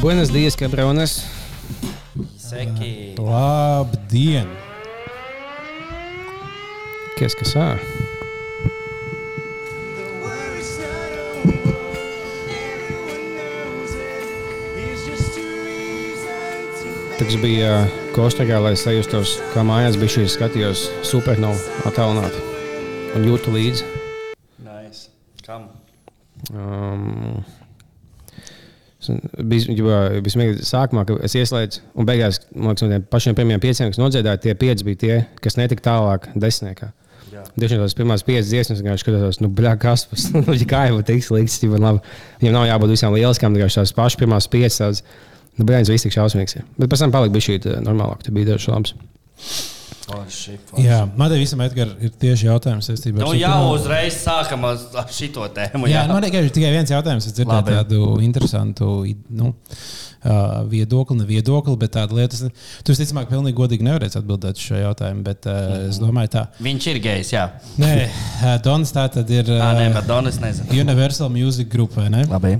Buenas dias, cabrones! Seki. Labdien! Qu'est-ce que ça? Tas bija Kostarā, lai es sajustos, kā mājās bija šīs skatījos supernovu attālināti un jūtu līdzi. Nice. Kam? Um, es bija smieklīgi sākumā, ka es ieslēdzu, un beigās, liekas, no tiem pašiem pirmajiem pieciem, kas nodziedāja, tie pieci bija tie, kas netika tālāk desmitniekā. Tiešām tās pirmās piecas dziesmas, vienkārši skatos, nu, bļā, kas tas ir. Kā jau tiks līdzi, jau labi. Viņam nav jābūt visām lieliskām, tikai tās pašas pirmās piecas. Nu, bļā, viss tik šausmīgs. ir. Bet pēc tam palika bija šī normālāk, tur bija dažs labs. Forši, forši. Jā, man te visam Edgar, ir tieši jautājums saistībā Nu, šo jau pirmo- uzreiz sākam ar ar šito tēmu. Jā, man tikai ir tikai viens jautājums. Es dzirdēju Labi. tādu interesantu nu, uh, viedokli, ne viedokli, bet tādu lietu. Tu visticamāk, pilnīgi godīgi nevarēsi atbildēt uz šo jautājumu, bet uh, es domāju, tā. Viņš ir gejs, jā. Nē, uh, Dons tā tad ir Ā, nē, uh, Madonas nezinu. Universal Music Group, vai ne? Labi.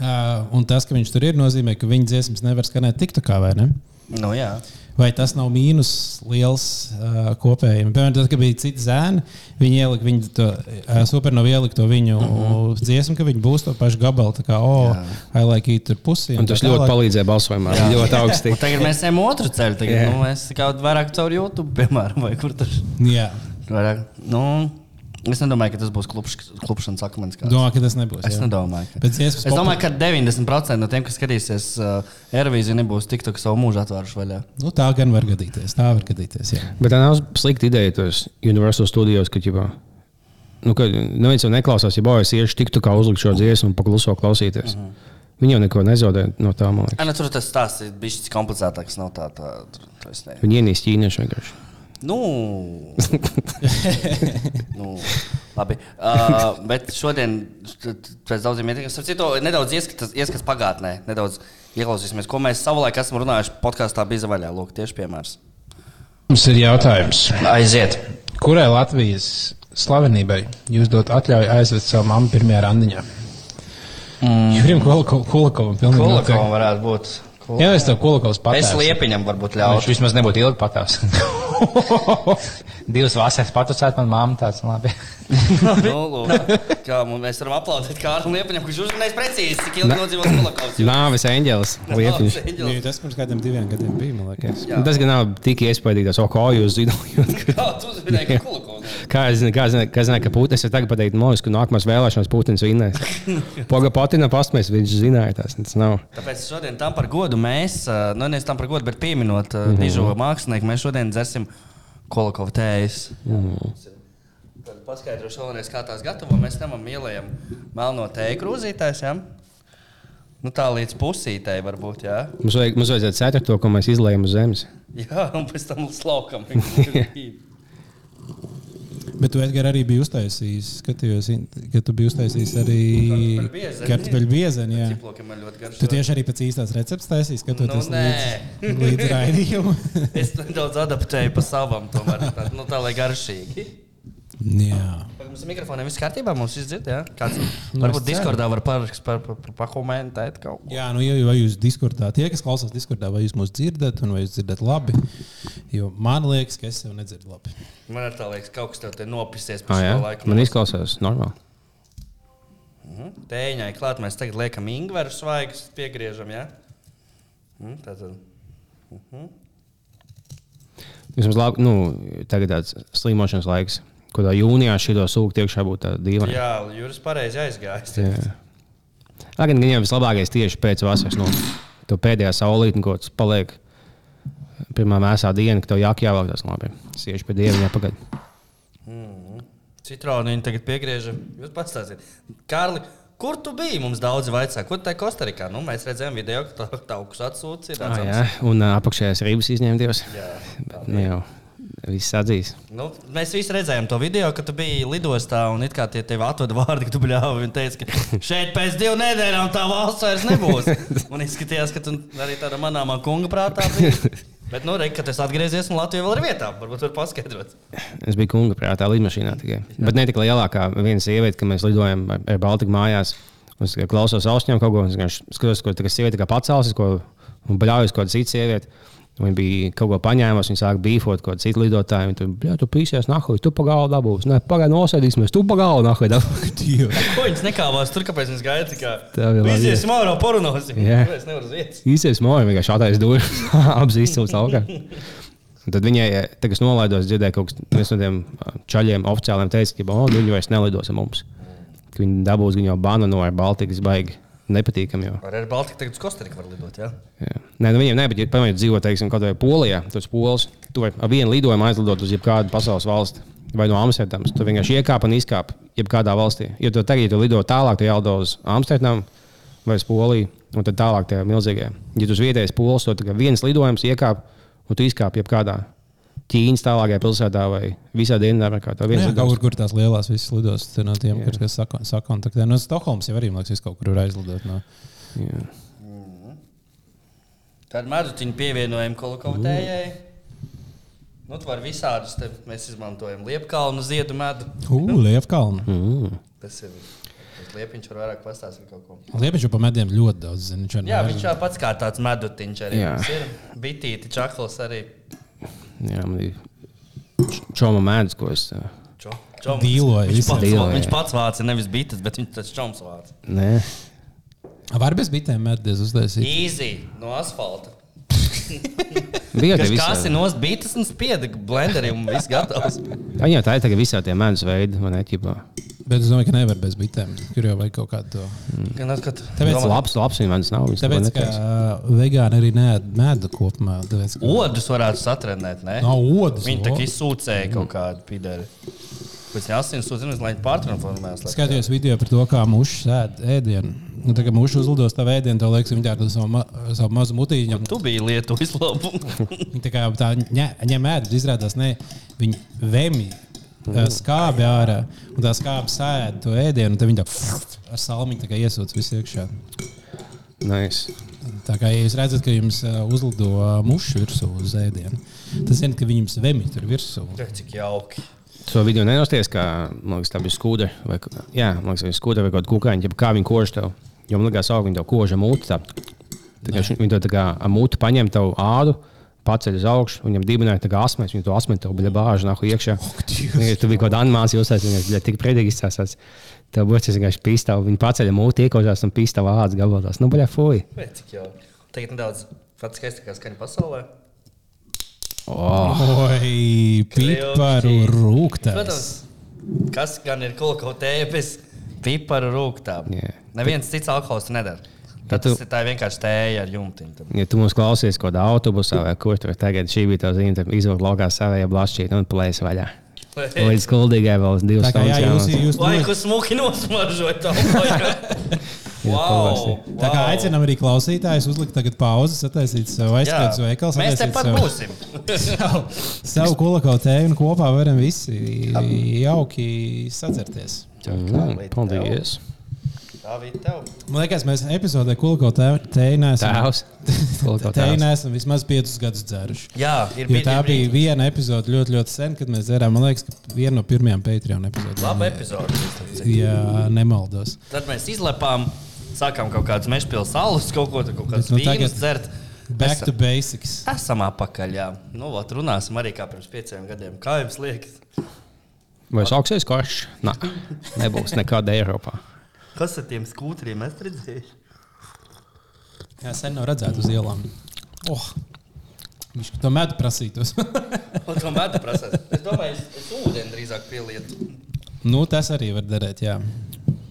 Uh, un tas, ka viņš tur ir, nozīmē, ka viņa dziesmas nevar skanēt TikTokā, vai ne? Nu, jā. Vai tas nav mīnus liels uh, kopējiem? Piemēram, tad, kad bija citi zēni, viņi ielika viņu to uh, supernovu ielikt to viņu uh Mhm. -huh. dziesmu, ka viņi būs to pašu gabalu. Tā kā, oh, I like it tur pusi. Un tas ļoti palīdzēja balsojumā. Ļoti augstī. Un tagad mēs ejam otru ceļu. Tagad, Jā. nu, mēs kaut vairāk caur YouTube, piemēram, vai kur tur. Jā, Vairāk, nu, es nedomāju, ka tas būs klupš, klupšanas akmens. kāds. domāju, ka tas nebūs. Es jā. nedomāju. Ka... Es domāju, ka 90% no tiem, kas skatīsies uh, Eirovīziju, nebūs tik tālu savu mūžu atvēruši vaļā. Nu, tā gan var gadīties. Tā var gadīties. Jā. Bet tā nav slikta ideja tos Universal Studios, ka ģibā, nu, ka neviens jau neklausās, ja bojas iešu tiktu kā uzlikt šo dziesmu un pakluso klausīties. Uh -huh. Viņi jau neko nezaudē no tā, man liekas. Ai, nu, tur tas stāsts ir bijis komplicētāks. Nav tā, tā, es ne... Viņi ienīst ķīniešu vienkārši. Nu, nu, labi. Uh, bet šodien, pēc daudziem ieteicējiem, starp citu, nedaudz ieskats, ieskats pagātnē, nedaudz ieklausīsimies, ko mēs savulaik esam runājuši podkāstā Bija vaļā. Lūk, tieši piemērs. Mums ir jautājums, Aiziet! kurai Latvijas slavenībai jūs dot atļauju aizvest savu mammu pirmajā randiņā? Mm. Jurim Kulakovam pilnīgi Kulakovam varētu būt. Jā, es tev Kulakovs Es pateicu. liepiņam varbūt Viņš ļaušu. vismaz nebūtu ilgi patās. Divas vasaras patusēt man mammu tāds labi. nu, lūk, kā mēs varam aplaudēt Kārlim Liepiņam, kurš uzrunājis precīzi, cik ilgi nodzīvos Kulakovs. Nāves eņģelis. Liepiņš. Jā, tas pirms kādiem diviem gadiem bija. man liekas. Jā. Tas gan nav tik iespaidīgs, o, kā jūs zināt. Kā tu zināji, ka Kulakovs? Kā es zinu, kā zinu, kā es zināju, ka Putins ir tagad pateikt, Molis, ka nākamās vēlēšanās Putins vinnēs. Poga Patina pasmēs, viņš zināja tās. Tas nav. Tāpēc šodien tam par godu mēs, nu nevis tam par godu, bet pieminot mm -hmm. dižo mākslinieku, mēs šodien dzersim Kolakovu tējas. Tad paskaidrošu vēlreiz, kā tās gatavo. Mēs ņemam mīlējam melno tēju krūzītājs, jā? Nu tā līdz pusītei varbūt, jā? Mums, vajag, mums vajadzētu ceturto, ko mēs izlējam uz zemes. Jā, un pēc tam slaukam. Bet tu Edgar, arī biji uztaisījis, skatījos, ka tu biji uztaisījis arī Kartupeļu biezeni. Tu tieši arī pēc īstās receptes taisīji, skatoties Nu, līdz, līdz raidījumam. Es nedaudz adaptēju pa savam, tomēr tā, nu, tā lai garšīgi. Jā. Mums ir mikrofoniem viss kārtībā, mums viss dzird, jā? Kāds, Nu, varbūt ceru. Discordā var parakst, par, par, par, pakomentēt kaut ko. Jā, nu, ja, vai jūs diskurdā, tie, kas klausās diskurdā, vai jūs mūs dzirdat, un vai jūs dzirdat labi? Jo man liekas, ka es jau nedzirdu labi. Man arī tā liekas, kaut kas tev te nopisies Ah, pēc jā? šo laiku. Man izklausās normāli. Tēņai klāt, mēs tagad liekam ingveru svaigus, piegriežam, jā? Mm, Tātad. Vismaz labi, nu, tagad tāds slimošanas laiks. Kādā jūnijā šī sūkļa iekšā būtu tāda dīvaina. Jā, Juris pareizi aizgājis. Lai gan viņam vislabākais tieši pēc vasaras, nu, tu pēdējā saulītē, ko tas paliek. Pirmā mēsā diena, kad tev jākļāvāk tas labi. Sieši pie dieva pagaid. Citronu viņi tagad piegriežam. Jūs pats stāstiet. Kārli, kur tu biji? Mums daudzi vaicā, kur tā Kostarikā? Nu, mēs redzējām video, ka tā, tā augsts atsūts ir. Ah, jā, un apakšējās rības izņēma Dievs. Jā, Bet, nu, jau viss atzīs. Nu, mēs visi redzējām to video, kad tu biji lidostā un it kā tie tevi atveda vārdi, ka tu bļāvi un teici, ka šeit pēc divām nedēļām tā valsts vairs nebūs. Un izskatījās, ka tu arī tāda manāmā kunga prātā biji. Bet, nu, reik, kad es atgriezies, un Latvija vēl ir vietā. Varbūt var paskaidrot. Es biju kunga prātā lidmašīnā tikai. Bet ne tik lielākā viena sieviete, kad mēs lidojam ar- Baltiku mājās. Es klausos ausņiem kaut ko, un es skatos, ko tā sieviete kā pacēlus, ko un bļaujas kaut kāda cita sieviete. Viņa bija kaut ko paņēmusi, viņa sāka bīfot kaut kādu citu lidotāju. Viņa tur bija, tu pīsies, nahuj, tu pagaidi dabūs. Nē, pagaidi nosēdīsimies, tu pagaidi, nahuj. Ko viņš nekāvās tur, kāpēc viņš gaida tikai Tā bija labi. Vīziesim ārā porunāsim. Jā. Es nevaru vietas. Īsies moja, vienkārši atais durvis, abas izcils augā. Tad viņai, tagad es nolaidos, dzirdēju, ka viens no tiem čaļiem oficiāliem teica, ka oh, viņi vairs nelidos ar mums. Viņi dabūs viņu jau bananu ar Baltikas baigi. Nepatīkami jau. Ar Air Baltica tagad uz Kostariku var lidot, jā? Jā. Nē, nu viņiem nepatīk, ja pamanīt dzīvot, teiksim, kaut vai Polijā. Tas pols, tu vari ar vienu lidojumu aizlidot uz jebkādu pasaules valsti. Vai no Amsterdamas. Tu vienkārši iekāp un izkāp jebkādā valstī. Jo tu tagad, ja tu lido tālāk, tu jālido uz Amsterdamu vai uz Poliju, un tad tālāk tajā milzīgajā. Ja tu uz vietējais pols, tikai viens lidojums iekāp, un tu izkāp jebkādā Ķīnas tālākajā pilsētā vai visā Dienvidamerikā. Tā viens Jā, kaut kur, kur tās lielās visas lidostas ir no tiem, kur, kas sako- sakontaktē. No Stokholmas jau arī, man liekas, kaut kur ir aizlidot. No. Jā. Tad mazutiņu pievienojam kolekcijai. Nu, tu vari visādus, te mēs izmantojam liepkalnu ziedu medu. Ugh, Liepkalna. Mm. Tas ir. Liepiņš var vairāk pastāstīt kaut ko. Liepiņš jau pa mediem ļoti daudz zina. Jā, viņš jau pats kā tāds medutiņš arī Jā. ir. Bitīti, čakls arī. Jā, man ir čoma mēdz, ko es. Čo, čoms. Dīloja Viņš pats, Dīloja, viņš pats vāca nevis bites, bet viņš taču čoms vāca. Nē, Var bez bitēm medus uztaisīt. Easy no asfalta. bija Kas tā kas ir nost bites un spieda blenderī un viss gatavs. Jā, tā ir tagad visā tie mēdz veidi, man ne ķipā. Bet es domāju, ka nevar bez bitēm. Kur jau vajag kaut kādu to. Gan atkat. Tāpēc Tas labs, labs viņa mēdz nav. Tāpēc, ka vegāni arī nēd medu kopumā. Tāpēc, ka Odus varētu satrenēt, ne? nav odas. Viņi tā kā izsūcēja kaut kādu pideri. Pēc tam asins sūdzības, lai viņi pārtransformēs. lai- Skatījos video par to, kā mušas ēd ēdienu. Un tā kā muša uzlidos tā ēdienu, tad liekas, viņi tā ar savu, ma savu mazu mutīņu. Tu biji lietu izlabu. Viņi tā kā tā ņem ēdu, izrādās, ne, viņi vemi ā, skābi ārā, un tā skābi sēž to ēdienu, un tad viņi tā ar salmiņu iesūdz visu iekšā. Nice. Tā kā ja jūs redzat, ka jums uzlido ā, muša virsū uz ēdienu, tas zina, ka viņi jums vemi tur virsū. Cik jauki. To video nenosties, kā liekas, tā bija skūda. Vai, jā, liekas, vai skūda vai kaut kāda kukaiņa, kā viņi kož tev. Jo man liekas, ka viņi tev koža ši- viņi to tā kā ar mūtu paņem tev ādu. Paceļ uz augšu, viņam dibināja tā kā asmens, viņa to asmeni tev bija bāža, nāk iekšā. Viņa tur bija kaut kāda animācija, uzsācis, viņa bija tik predīgi izsāsās. Tev būs tas vienkārši pīstāv, viņa paceļ mūtu, iekožās un pīstāv ādas gabalās. Nu, baļā, fuj! Tagad nedaudz pats skaistākā skaņa pasaulē. Oh, Oi, piparu rūktas. Kas gan ir kolekcija bez piparu rūktām. Jā. Neviens cits alkohols nedara. Tad Tas tu- ir tā vienkārši tēja ar jumtiņu. ja tu mums klausies kaut kādā autobusā vai kur tur tagad šī bija tā zīme, tad izvilkt laukā savējā blašķīt un plēs vaļā. Līdz skuldīgai vēl divas Tā kā jā, jūs, jūs ko smuki nosmaržoja tā? Jā, wow, Tā kā aicinām arī klausītājus uzlikt tagad pauzes, attaisīt sev aizskats veikals. Mēs attaisīt tepat sev- būsim. savu, savu kolekciju tēju un kopā varam visi jauki sadzerties. Mm, Paldies! Tā bija tev. Man liekas, mēs epizodē tēju neesam. Tēvs! Tēvs. neesam vismaz piecus gadus dzēruši. Jā, ir bijis. tā bija viena epizode ļoti, ļoti sen, kad mēs dzērām. Man liekas, ka viena no pirmajām Patreon epizodēm. Laba epizode. Ja nemaldos. Tad mēs izlepām, sākām kaut kādas mežpilsnes salus, kaut ko tādu, Bet, nu, tagad- dzert. Back Esam- to basics. Esam apakaļ, jā. Nu, vat, runāsim arī kā pirms pieciem gadiem. Kā jums liekas? Vai sauksies karš? Nē, nebūs nekāda Eiropā. Kas ar tiem skūtriem es redzēju? Jā, sen nav redzēts uz ielām. Oh. Viņš to medu prasītos. Ko to metu prasās? Es domāju, es, es ūdeni drīzāk pielietu. nu, tas arī var derēt. Jā.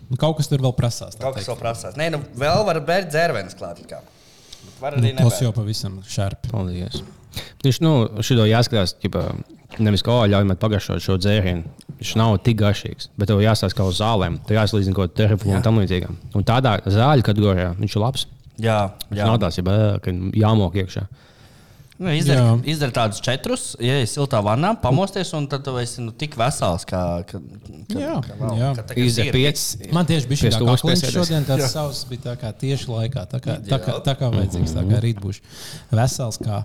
Nu, kaut kas tur vēl prasās. Kaut kas teikt. vēl prasās. Nē, nu vēl var bērt dzērvenes klāt. kā. Bet Var arī Nu, tas jau pavisam šarpi. Paldies! Tieši nu, šito jāskatās, ķipa, nevis kā ļauj man pagaršot šo dzērienu. Viņš nav tik garšīgs, bet tev jāstāsta kā uz zālēm. Tur jāsalīdzina kaut kāda terapija un tam līdzīga. Un tādā zāļu kategorijā viņš ir labs. Jā, jā. nav tāds, ka jāmok iekšā. Nu, izdara, Jā. izdara tādus četrus, ja esi siltā vannā, pamosties, un tad tu esi nu, tik vesels, kā. ir. pieci. Man tieši bija kliņš piesēdies. šodien, tas savs bija tā kā tieši laikā, tā kā, tā kā, tā kā vajadzīgs, tā kā rīt būšu vesels kā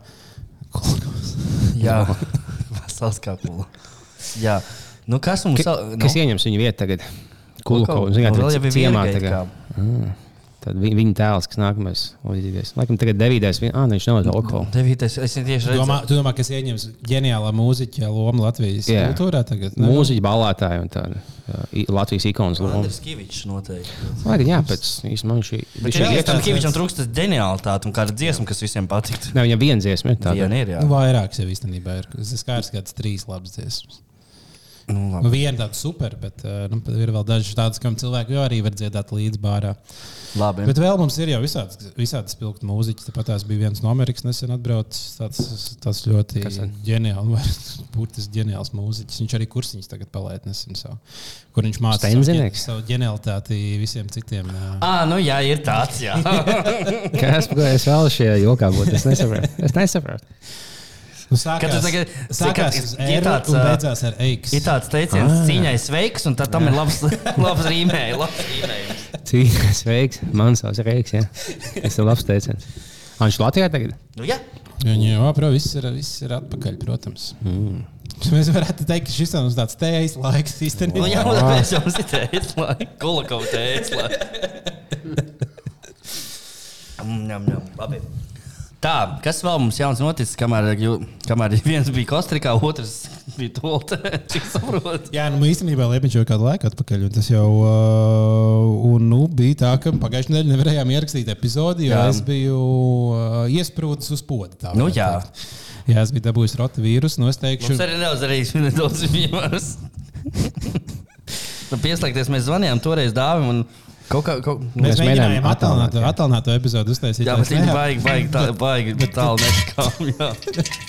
kolekos. Jā, vesels kā pula. Nu, kas mums Ka, vēl- kas nu, ieņems viņa vietu tagad? Ko- zināmā nu, vēl ir ciemā tagad. Tad vi- viņa tēls, kas nākamais, līdzīgais. Laikam, tagad devītais, vi- ah, ne, viņš nav alkohola. Devītais, es tieši Tu redzēju. domā, tu domā, kas ieņems ģeniālā mūziķa lomu Latvijas Jā. kultūrā tagad? ne? Mūziķi, balētāji un tāda Latvijas ikonas loma. Andris Kavičs noteikti. Arī jā, pēc īstenībā. Bet šī jā, iet- tam Kavičam trūkst ģeniālitāte un kāda dziesma, kas visiem patiktu. Nē, viņam viena dziesma ir tāda. Viena ir, jā. Nu, vairākas jau īstenībā ir. Es skaidrs, ka tas trīs labas dziesmas. Nu, Nu, labi. viena tāda super, bet uh, nu, ir vēl dažas tādas, kam cilvēki jau arī var dziedāt līdz bārā. labi. Bet vēl mums ir jau visādi, visādi spilgti mūziķi. Tāpat tās bija viens no Amerikas nesen atbraucis. Tas, tas ļoti ģeniāls, burtiski ģeniāls mūziķis. Viņš arī kursiņus tagad palaid nesen savu, kur viņš mācīja Steinzinieks? savu ģenialitāti visiem citiem. Ah, nu jā, ir tāds, jā. Kas ko es vēl šajā jokā būtu? Es nesaprotu. Es nesaprotu. Nu, Kad sākās, tu tagad- sākās kad uz ir ēru tāds, beidzās ar eiks. Ir tāds teiciens, ah. cīņai sveiks, un tad tam ir labs, labs rīmējums. Labs rīmējums. Cīņa, sveiks. Man savs reiks, jā. Tas ir labs teiciens. Ah, Viņš Latvijā tagad? Nu, jā. Viņa jau, protams, viss ir, viss ir atpakaļ, protams. Mm. Mēs varētu teikt, ka šis ir tāds tējas laiks Nu, īstenībā. jā, mēs jau citējām, lai kolekautu teicu. Labi. Tā, kas vēl mums jauns noticis, kamēr, kamēr viens bija Kostrikā, otrs bija Tolta. Cik saprot? Jā, nu īstenībā Liepiņš jau kādu laiku atpakaļ. un Tas jau uh, un, nu, bija tā, ka pagājušajā nedēļā nevarējām ierakstīt epizodi, jo Jā. es biju uh, iesprūdis uz poda. tā Nu, jā. teikt. jā, es biju dabūjis rota vīrusu. Nu, es teikšu, Mums arī nedaudz piemērs. Nu, pieslēgties mēs zvanījām toreiz dāvim un kaut kā. Kaut... mēs, mēs mēģinājām attālināt attālināt, attālināto epizodu uztaisīt. Jā, bet viņi baigi, baigi, tā, baigi tālu netikām.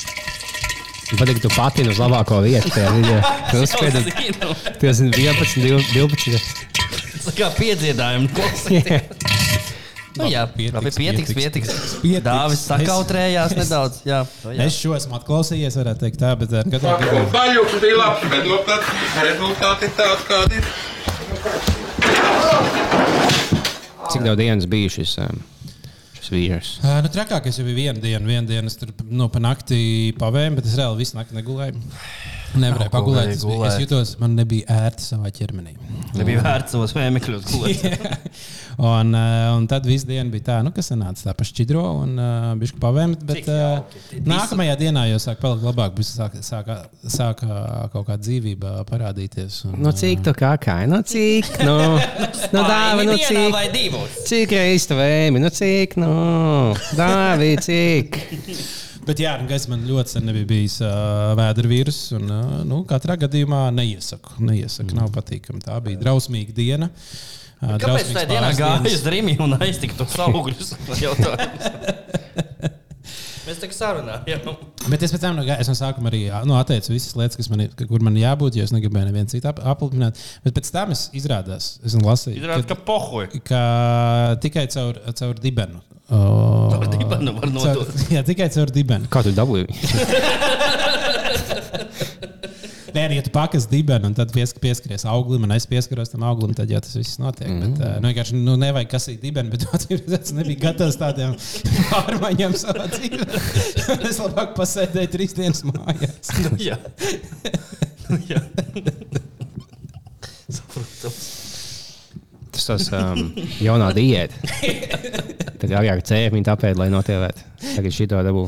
patīk, ka tu patini uz labāko vietu. tajā video. Tu uzspiedi, Zinu. tu esi 11, 12. Tā kā piedziedājumi klausīties. Nu, jā, Pietiks, labi, pietiks, pietiks. pietiks. Pietiks. Dāvis sakautrējās es- nedaudz. Jā, Nu, jā. Es šo esmu atklausījies, varētu teikt, tā, bet uh, katrā gadījumā. baļķis bija labs, bet nu, tad rezultāti ir tāds, kādi ir. Cik daudz dienas bija šis, um, šis vīrus? Uh, nu, trakākais jau bija viena diena. Vienu dienu es tur nu, pa nakti pavēju, bet es reāli visu nakti negulēju. Nevarēju pagulēt. Es, biju- es jutos, man nebija ērti savā ķermenī. Nebija vērts savos vēmekļos gulēt. un, uh, un tad visu dienu bija tā, nu, kas sanāca tā pašķidro un uh, bija pavēmt. Bet uh, nākamajā dienā jau sāk palikt labāk. Bija sāka, sāka, sāka kaut kāda dzīvība parādīties. Un, Nu, cik tu kā kā? Nu, cik? Nu, nu dāvi, nu, cik? vai divos? Cik reizes tu vēmi? Nu, cik? Nu, dāvi, cik? Bet jā, nu, gaisa man ļoti sen nebija bijis uh, vēdra vīrus. Un, uh, nu, katrā gadījumā neiesaku. neiesaku nav patīkami. Tā bija drausmīga diena. Uh, Kāpēc tajā dienā gāja uz Rīgā un aiztika tos augļus? Mēs tā kā sarunājām. Bet es pēc tam no, es no sākuma arī nu, atteicu visas lietas, kas man ir, kur man jābūt, jo es negribēju nevienu citu ap- aplipināt. Bet pēc tam es izrādās, es lasīju, Izrādās, ka pohoja. ka tikai caur, caur dibenu. O, Caur dibenu var nodot. Caur, jā, tikai caur dibenu. Kā tu dabūji? Nē, ja tu pakas dibenu un tad piesk, pieskaries auglim, un es pieskaros tam auglim, tad jau tas viss notiek. Mm. Bet, uh, nu, vienkārši nu, nevajag kasīt dibenu, bet tas nebija gatavs tādiem pārmaiņām savā dzīvē. es labāk pasēdēju trīs dienas mājās. Jā. Jā. Saprotams. Tas tas um, jaunā diēta. Tagad agrāk cēliņu tāpēc, lai notievētu. Tagad šito dabū.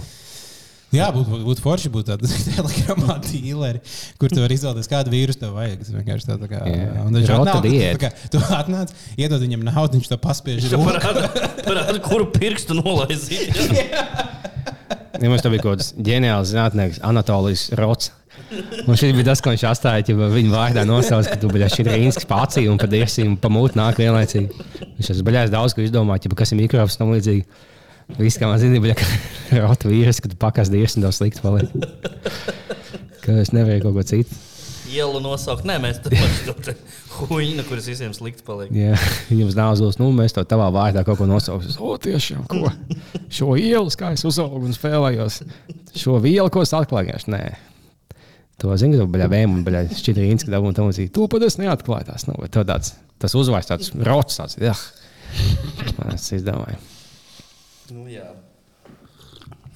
Jā, būtu būt forši būt tādam telegramā dīleri, kur tu vari izvēlēties, kādu vīrusu tev vajag. Tas vienkārši tā, tā kā. Viņš Rota diēta. tu atnāc, iedod viņam naudu, viņš to paspiež. Parāda, parāda, kuru pirkstu nolaizīt. Ja mums tā bija kaut kāds ģeniāls zinātnēks, Anatolijas Rots. Un šis bija tas, ko viņš atstāja, ja viņa vārdā nosauca, ka tu biji šī rīnska pacī un pa dirsīm un pa mūtu nāk vienlaicīgi. Viņš tas baļās daudz, ko izdomā, ja kas ir mikrofons un līdzīgi. Viss, kā man zina, bija rota vīrs, kad pakas dirsi un tev slikti paliek. Ka es nevarēju kaut ko citu. Ielu nosaukt. Nē, mēs tam pašam huīnu, kuras visiem slikti paliek. Jā, jums nav uzvārds, nu mēs to tavā vārdā kaut ko nosauksim. O, tiešām, ko? Šo ielu, kā es uzaugu un spēlējos. Šo vielu, ko es atklāju, nē. To zinu, ka baļā vēm un baļā šķiet rīns, ka dabū un tam līdzīgi. To pat es neatklāju tās. Nu, bet to tāds, tas uzvārds tāds rots, tāds, jā. Es izdomāju. Nu, jā.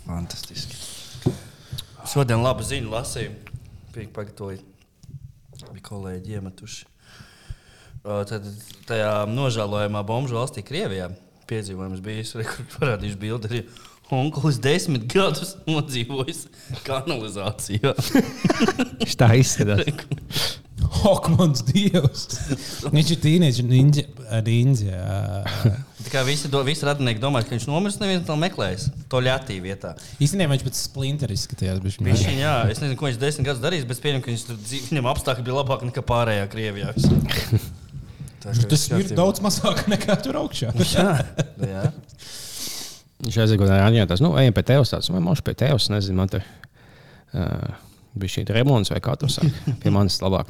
Fantastiski. Šodien labu ziņu lasīju. Bija pagatavoju. Bija kolēģi iemetuši. Tad tajā nožēlojamā bombu valstī, Krievijā, piedzīvojums bija, re, kur parādījuši bildi. Arī onkulis desmit gadus nodzīvojis kanalizācijā. Viņš tā izskatās. Ak, mans dievs! Viņš ir tīnietis, ninja. Tā kā visi, do, visi radinieki domā, ka viņš nomirs, neviens to meklēs. To ļatī vietā. Īstenībā viņš pēc splintera izskatījās. viņš- jā, es nezinu, ko viņš desmit gadus darīs, bet pieņemu, ka viņš tur dzīv, viņam apstākļi bija labāki nekā pārējā Krievijā. Tā kā Tas ir daudz mazāk nekā tur augšā. Jā, jā. Viņš aizgāja uz Rāņģētās. Nu, ejam pie tevis. Tāds, vai mošu pie tevis. Nezinu, man tur uh, bija šī remonts vai kā tur sāk. Pie manis labāk.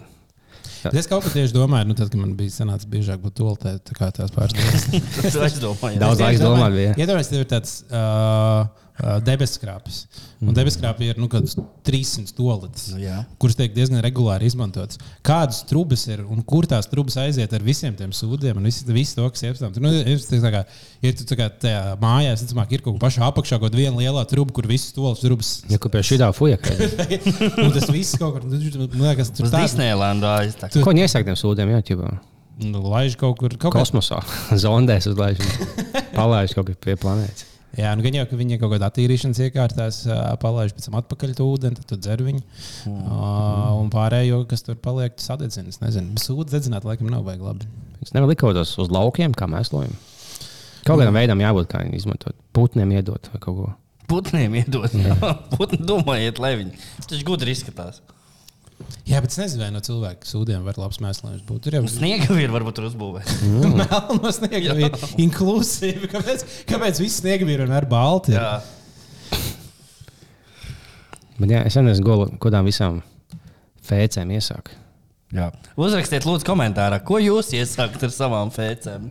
Es kaut kā tieši domāju, nu, tad, kad man bija sanācis biežāk būt toltē, tā kā tās pāris dienas. Daudz laiks domāt. Iedomājieties, tev ir tāds uh, debeskrāpes. Un debeskrāpē ir nu, kaut kāds 300 toaletes, Nu, kuras tiek diezgan regulāri izmantotas. Kādas trubas ir un kur tās trubas aiziet ar visiem tiem sūdiem un visu, visu to, kas iepstām. Tur, nu, ir, tā kā, ir tu tā kā tajā mājās, ticamāk, ir kaut kā pašā apakšā kaut kāda viena liela truba, kur visas toaletes trubas. Ja kur pie šī tā fuja. un tas viss kaut kur, man liekas, tur Uz tā- Disneylandā. Ko viņi iesāk tiem sūdiem? Jā, ķibā. Nu, Laiž kaut kur, kaut kā Kosmosā. Zondēs uzlaiž. Palaiž kaut kur pie planētas. Jā, nu gan jau, ka viņi kaut kādā attīrīšanas iekārtās palaiž pēc tam atpakaļ to ūdeni, tad tu dzer viņu. Mm. Un pārējo, kas tur paliek, tas sadedzina. Es nezinu, sūdu dedzināt, laikam, nav baigi labi. Viņas nevar likt kaut kādos uz laukiem, kā mēs lojam. Kaut kādam veidam jābūt, kā viņi izmantot. Putniem iedot vai kaut ko. Putniem iedot. Putni domājiet, lai viņi. Tas gudri izskatās. Jā, bet es nezinu, vai no cilvēka sūdiem var labs mēslojums būt. Tur jau Sniega vīri varbūt tur uzbūvēt. melno sniega ir inklusīvi. Kāpēc, kāpēc viss sniega ir vienmēr balti? Jā. Bet jā, es nezinu, ko kādām visām fēcēm iesāk. Jā. Uzrakstiet, lūdzu, komentārā, ko jūs iesākat ar savām fēcēm.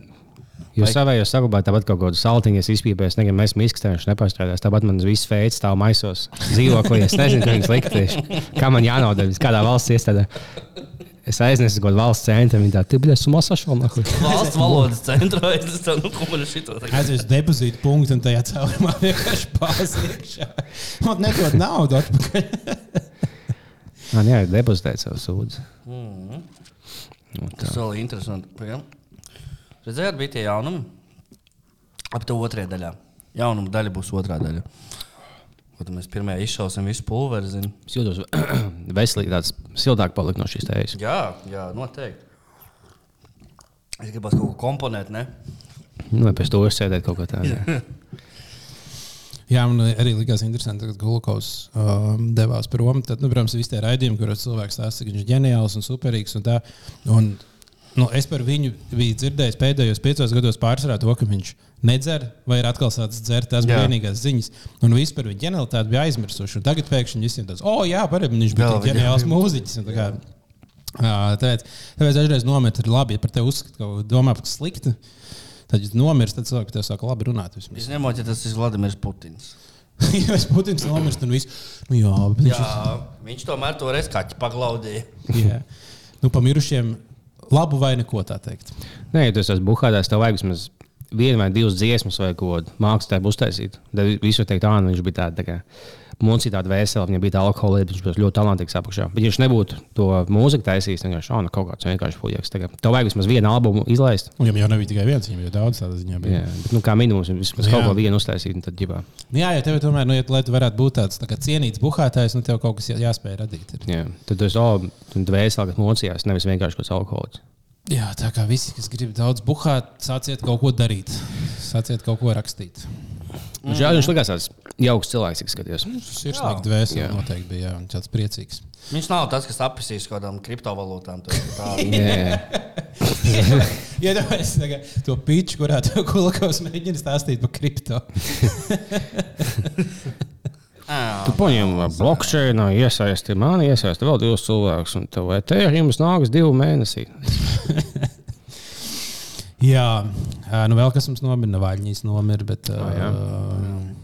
Jūs savējos saglabājat tāpat kaut kādu saltiņu, es izpīpēju, negribu mēs miskastē, viņš nepārstrādās. Tāpat man viss fēts stāv maisos dzīvoklī. Es nezinu, kā viņas likt tieši. Kā man jānodara, kādā valsts iestādē. Es aiznesu kaut kādu valsts centru, viņi tā, tu bļas, masašo, nahuj. Valsts valodas centrā es tādu, nu, ko man šito tagad. Aizies uz depozītu punktu un tajā caurumā vienkārši pāriekšā. Man nedod naudu atpakaļ. Man jā, depozitēt savu sūdzu. Tas vēl ir interesanti. Pagaidām. Redzējāt, bija tie jaunumi. Ap to otrajā daļā. Jaunuma daļa būs otrā daļa. Ko tad mēs pirmajā izšausim visu pulveri? Zin? Es jūtos veselīgi, tāds siltāk palikt no šīs tējas. Jā, jā, noteikti. Es gribētu kaut ko komponēt, ne? Nu, vai pēc to sēdēt kaut kā tādu. Jā, man arī likās interesanti, ka Gulkovs um, devās prom. Tad, nu, protams, visi tie raidījumi, kuros cilvēks stāsta, ka viņš ir ģeniāls un superīgs. Un tā, un, nu, es par viņu biju dzirdējis pēdējos piecos gados pārsvarā to, ka viņš nedzer vai ir atkal sācis dzert. Tas bija vienīgās ziņas. Un vispār viņa ģenialitāte bija aizmirsuši. Un tagad pēkšņi visiem tas, oh, jā, pareizi, viņš bija tik ģeniāls mūziķis. Un tā kā, Tāpēc, tāpēc dažreiz nomet ir labi, ja par tevi uzskata, ka domā par sliktu. Tad, ja nomirst, tad cilvēki tev saka, labi runāt. Vismaz. Izņemot, ja tas ir Vladimirs Putins. ja es Putins nomirst, un viss. Nu, jā, bet viņš Jā, viņš tomēr toreiz kaķi paglaudīja. Jā. Nu, pamirušiem labu vai neko tā teikt. Nē, ja tu esi buhādājs, tev vajag vismaz vienu vai divas dziesmas, vai ko mākslinieks uztaisīt. Tad visu teikt, ah, viņš bija tāds tā kā mūcīts, tāda vesela, viņam bija tā alkohola, viņš bija ļoti talantīgs apakšā. Bet, viņš nebūtu to mūziku taisījis, tad vienkārši, ah, nu, kaut kāds vienkārši fuljaks. Tev vajag vismaz vienu albumu izlaist. Viņam jau nebija tikai viens, viņam bija daudz tādu ziņā. Jā, bet, nu, kā minimums, vismaz Jā. kaut ko vienu uztaisīt, un tad ģibā. jā, ja tev tomēr, nu, ja, lai tu varētu būt tāds tā kā cienīts buhātājs, nu, tev kaut kas jā- jāspēj radīt. Ir. Jā, tad tu esi, oh, tu vēseli, kas mocījās, nevis vienkārši kaut kāds alkohols. Jā, tā kā visi, kas grib daudz buhāt, sāciet kaut ko darīt. Sāciet kaut ko rakstīt. Mm. Žēl, viņš likās tāds jauks cilvēks, cik skatījos. Tas ir sirsnīgi dvēseli, noteikti bija jā, un tāds priecīgs. Viņš nav tas, kas apsīs kaut kādām kriptovalūtām. tā- tā- Jā, Iedomājieties to pitču, kurā tev Kulakos mēģina stāstīt par kripto. Ā, tu paņem blokčēnu, iesaisti mani, iesaisti vēl divus cilvēkus, un tev etēriums nāks divu mēnesi. Jā, nu vēl kas mums nomira, Navaļņīs nomira, bet jā. uh,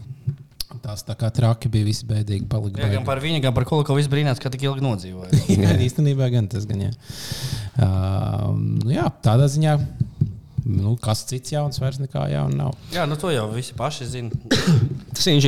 tās tā kā traki bija visi bēdīgi palika. Jā, gan par viņu, gan par Kolokovu viss brīnās, ka tik ilgi nodzīvoja. jā, īstenībā gan tas gan jā. Uh, nu jā, tādā ziņā, nu, kas cits jauns vairs nekā jauna nav. Jā, nu to jau visi paši zina. Tas ir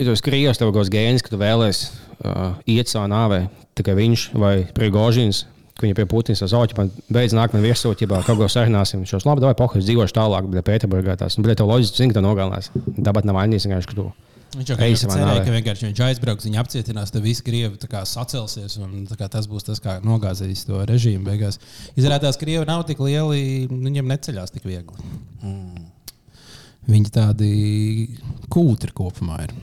ja tu esi krījos, tev kaut kāds gēns, ka tu vēlēsies uh, iet savā nāvē, kā viņš vai Prigožins, ka viņi pie Putins sauc, man beidz nākt man viesot, ja kaut ko sarunāsim. Šos labi, vai pohus dzīvošu tālāk, bet Pēterburgā tās, nu, bet tev loģiski zini, ka to nogalinās. Tāpat nav vainīgs, vienkārši, ka tu. Viņš jau cerēja, ka vienkārši viņš aizbrauks, viņa apcietinās, tad visi krievi sacelsies. un Tas būs tas, kā nogāzīs to režīmu beigās. Izrādās, ka krievi nav tik lieli, viņiem neceļās tik viegli. Mm. Viņi tādi kūtri kopumā ir.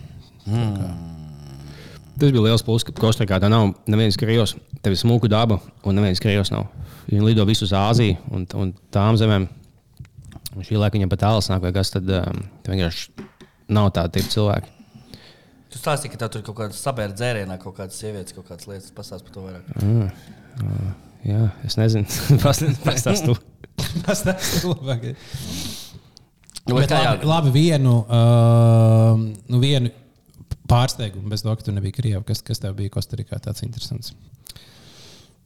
Tas bija liels pluss, ka Kostrikā tā nav nevienas krievs. Tev ir smuka daba, un nevienas krievs nav. Viņi lido visu uz Āziju un, un tām zemēm. Un šī laika viņam pat tāls nāk, vai kas tad um, vienkārši nav tādi cilvēki. Tu stāstīji, ka tev tur kaut kāda sabēra dzērienā, kaut kādas sievietes, kaut kādas lietas. Pastāst par to vairāk. Jā, es nezinu, tu. Tas tas ir labāk. Nu, Bet labi, labi vienu, uh, nu vienu pārsteigumu, bez to, ka tu nebija Krievija. Kas, kas tev bija Kostarikā tāds interesants?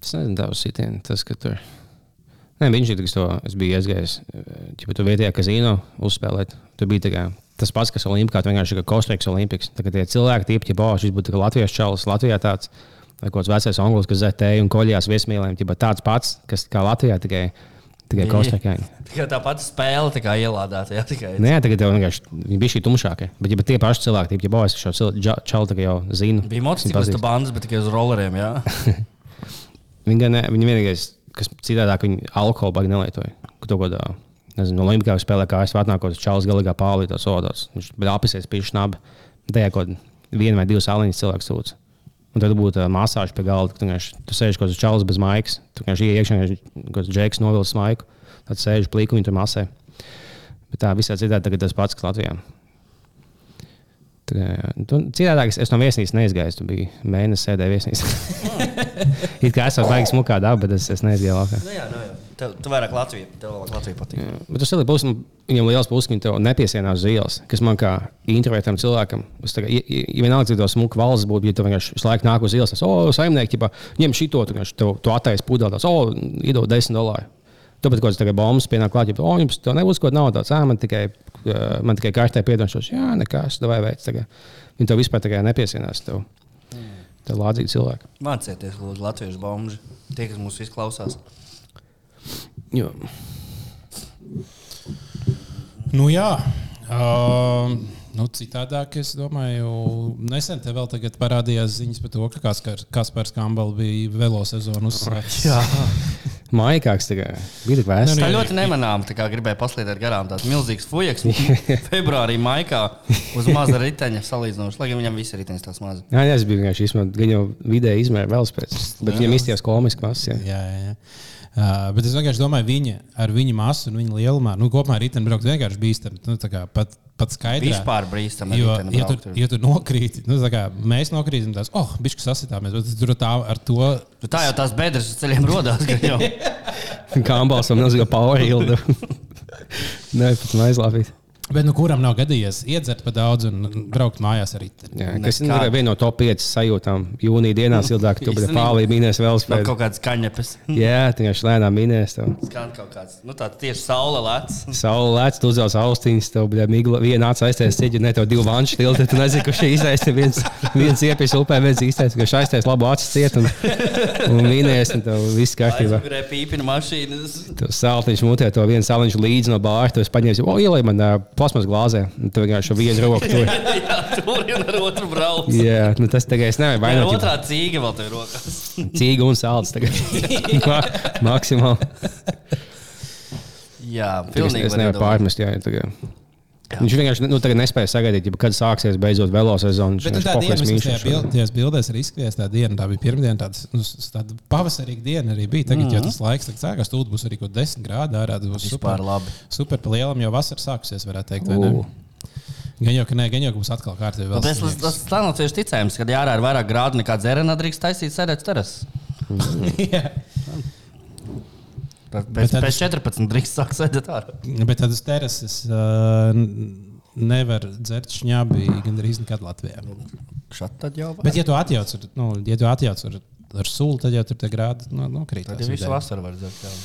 Es nezinu, tā uz sitienu. Tas, ka tur. Nē, viņš ir tas, ko es biju aizgājis. Ja tur vietējā kazino uzspēlēt, tur bija tā kā, tas pats, kas Olimpijā, vienkārši kā Kostrikas Olimpiks. Tagad tie cilvēki, tie jau šis būtu tā Latvijas čalis, Latvijā tāds. Vai kaut kāds vecais anglis, kas zetēja un koļījās viesmīlēm, tāds pats, kas kā Latvijā tikai, tikai Kostrikā. tikai tā pati spēle tā kā ielādēta. Jā, tikai. Nē, tagad jau vienkārši bija šī tumšākie. Bet, ja tie paši cilvēki, tie jau es šo tā kā jau zinu. Bija motociklistu bandas, bet tikai uz rolleriem. Jā. Viņi, gan viņi vienīgais, kas citādāk, viņi alkoholu baigi nelietoja. Kaut ko tādu, nezinu, no Olimpiskā spēlē, kā es atnākos čalis galīgā pārlītos sodos. Viņš bija apisies pie šnabi. Tajā kaut viena vai divas aliņas cilvēks sūdz. Un tad būtu uh, masāža pie galda, ka tu, sēž kaut kāds čalis bez maigas. Tu vienkārši ienāc iekšā, kaut kāds džeks novilcis maiku. Tad sēž plīku, viņi tur masē. Bet tā visā citādi tagad tas pats, kas Latvijā. Kā. Tu- Citādāk es, no viesnīcas neizgāju. Tur bija mēnesis sēdēju viesnīcā. It kā esmu baigi smukā dabā, bet es, es neizgāju laukā. Nu, jā, nu, jā. Tev, tu vairāk Latviju, tev vairāk Latviju patīk. Jā, Bet tas ir liels, viņam liels puses, ka tev nepiesienās uz ielas, kas man kā introvertam cilvēkam. Es tā kā, ja, ja ja vienalga, cik to smuku valsts būtu, ja tu vienkārši visu laiku nāk uz ielas, tas, o, saimnieki, ģipā, ņem šito, tu, tev, tu attaisi pudelī, o, iedod 10 dolāru. Tāpēc, kad tas bombas pienāk klāt, ja, o, jums to nebūs, ko nav tāds, ā, man tikai, man tikai kārtē piedošos, jā, nekas, vai veids. tā kā. Viņi tev vispār tā kā nepiesienās. Tev, tev lādzīgi cilvēki. Mācieties, lūdzu, latviešu bomži. Tie, kas mūs izklausās. Jo. Nu, jā. Uh, nu, citādāk, es domāju, nesen te vēl tagad parādījās ziņas par to, ka Kaspars, Kaspars Kambals bija velo sezonu uzsācis. Maikāks kā bija tik vēsts. Tā ļoti nemanām, tā kā gribēju paslīdēt garām. Tāds milzīgs fujaks. Februārī, maijā uz maza riteņa salīdzinoši. Lai gan viņam viss ir ritenis tās mazs. Jā, jā, es biju vienkārši izmantojis. Gan jau vidēji izmēra vēl spēc, bet viņam izties komisks mazs. jā. Jā, jā, jā. Uh, bet es vienkārši domāju, viņa ar viņa masu un viņa lielumā, nu, kopumā riteņbraukt vienkārši bīstami. Nu, tā kā pat, pat skaidrāk. Vispār brīstam. Jo, ja tu, ja tu nokrīti, nu, tā kā mēs nokrītam, tas, oh, bišķi sasitāmies, bet tur tā ar to. Nu, tā jau tās bedres uz ceļiem rodās. Kā un milzīga power hilda. Nē, pēc tam aizlāpīt. Bet nu, kuram nav gadījies iedzert pa daudz un braukt mājās arī? Jā, kas ir viena no top 5 sajūtām. Jūnija dienā ilgāk, tu biji Īstenībā. pārlī minēs vēl spēļ. kaut kādas kaņepes. Jā, vienkārši lēnām minēs. Skan kaut kāds. Nu, tā tieši saule lec. Saula lēc, tu uzvelc austiņas, tev bija migla, viena acis aiztais ceļu, ne tev divi vanši tilti. Tu nezini, kurš ir izaisti. Viens, viens iepis upē, viens īstais, kurš aiztais labu acis ciet un, un minēs, un tev viss kārtībā. Aizmugurē pīpina mašīnas. Tu saltiņš mutē to vienu saliņu līdzi no bāra, tu esi paņēmis, o, ielai man uh, plasmas glāzē. Un Tu vienkārši ar vienu roku tur. Tur ir otru braucu. Jā, nu tas tagad es nevaru Vai vainot. otrā cīga vēl tev ir rokās? Cīga un sāls tagad. Ma maksimāli. Jā, pilnīgi. es nevaru pārmest, jā, tagad. Viņš vienkārši nu, tagad nespēja sagaidīt, ja, kad sāksies beidzot velo sezona. Bet nu, tā diena, kas bil- tajās bildēs ir izskatījies, tā diena, tā bija pirmdiena, tāds, nu, tāda pavasarīga diena arī bija. Tagad, mm -hmm. ja tas laiks tagad sākās, tad būs arī kaut 10 grādi ārā. Tas būs super, labi. super pa lielam, jo vasara sākusies, varētu teikt. vai ne? U. Gan jau, ka nē, gan jau, ka būs atkal kārtībā. vēl Tas, tas, tā nav tieši ticējums, ka jārā ir vairāk grādu nekā dzērienā drīkst taisīt sēdēt teras. Jā. Tad Bet Pēc, tad pēc es- 14 drīkst sākt sēdēt ārā. Bet tad uz terases uh, nevar dzert šņābi gandrīz nekad Latvijā. Šādi tad jau var. Bet, ja tu atjauc ar, nu, ja tu atjauc ar, ar sulu, tad jau tur tie grādi nu, nokrīt. Tad jau visu vasaru var dzert. Jā.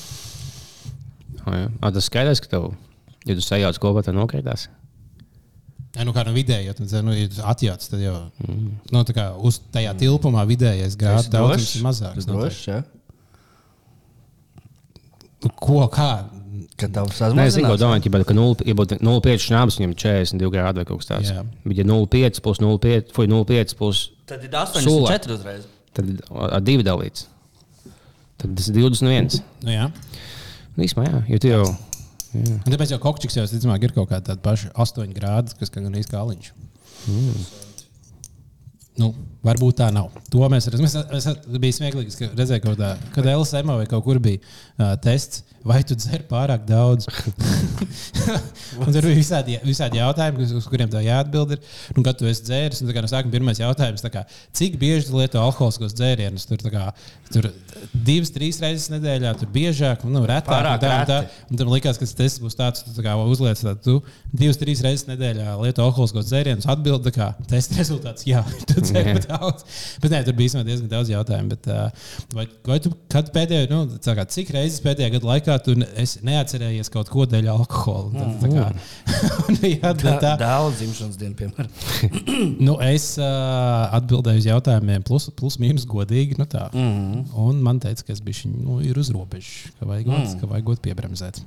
Oh, jā. ah, tas skaidrs, ka tev, ja tu sajauc kopā, tad nokritās. Ja, nu, kā no vidēja, tad, nu, ja tu atjauc, tad jau mm. nu, tā kā uz tajā tilpumā vidējais grāds daudz mazāks. Tu nu, drošs, jā? Ko, kā? Kad tev domāju, ka, ka 0 ja būtu 0,5 šņābs, viņam 42 grādi vai kaut kas tāds. Jā. Bet, ja 0,5 plus 0,5 vai 0,5 plus, Tad ir Sula. 84 uzreiz. tad ar 2 dalīts. Tad tas ir 21. Nu, jā. Nu, īsumā, jā, jo tu jau. Un tāpēc jau kokčiks jau, ticamāk, ir kaut kāda tāda paša 8 grādi, kas gan īsti kā aliņš. Nu, varbūt tā nav. To mēs redzam. Es, es, biju smieklīgs, ka redzēju, kaut kā, kad LSM vai kaut kur bija uh, tests, vai tu dzer pārāk daudz. tur bija visādi, visādi jautājumi, uz kuriem tev jāatbild. Ir. Un, kad tu esi dzēris, un tā kā no sākuma pirmais jautājums, tā kā, cik bieži tu lieto alkoholiskos dzērienus? Tur, tā kā, tur divas, trīs reizes nedēļā, tur biežāk, nu, retāk. Pārāk un tā, un tā. Un tam likās, ka tas tests būs tāds, tu tā kā uzliec, ka tu divas, trīs reizes nedēļā lieto alkoholiskos dzērienus, atbild, tā kā testa rezultāts, jā, tu par daudz. Bet nē, tur bija īstenībā diezgan daudz jautājumu. Bet, uh, vai, vai tu kad pēdējo, nu, tā kā, cik reizes pēdējā gada laikā tu neatcerējies kaut ko dēļ alkohola? Tad, tā kā, un, jā, tā, tā, Daudz dzimšanas dienu, piemēram. nu, es uh, atbildēju uz jautājumiem, plus, plus mīnus godīgi. Nu, tā. mm. Un man teica, ka es biju nu, ir uz robežas, ka vajag, mm. ka vajag piebremzēt.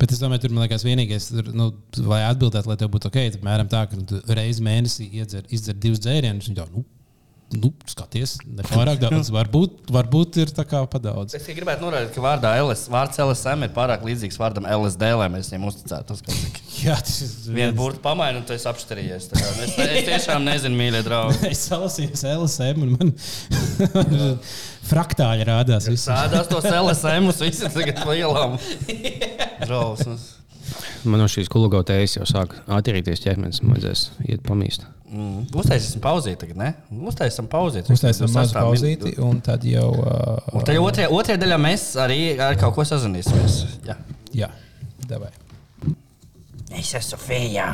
Bet es domāju, tur man liekas, vienīgais, tur, nu, lai atbildētu, lai tev būtu ok, apmēram tā, ka tu reizi mēnesī iedzer, izdzer divus dzērienus. un jau, Nu, nu, skaties, nepārāk daudz. Varbūt, varbūt ir tā kā padaudz. Es tikai gribētu norādīt, ka vārdā LS, vārds LSM ir pārāk līdzīgs vārdam LSD, lai mēs viņiem uzticētos. Jā, tas ir Vienu burbuļu pamainu, un tu esi apštarījies. Tā kā Es, es tiešām nezinu, mīļie draugi. Es salasīju LSM, un man fraktāļi rādās. Sēdās tos LSM, uz visi tagad lielām drausmas. Man no šīs kulugotējas jau sāk attīrīties ķermenis. Man vajadzēs iet pamīst. Mm. Uztaisīsim pauzīti tagad, ne? Uztaisīsim pauzīti. Uztaisām mazu pauzīti, un tad jau. Uh, Un tad otrajā, otrajā daļā mēs arī ar kaut ko sazināmies. Jā. jā, davai. Es esmu Sofija.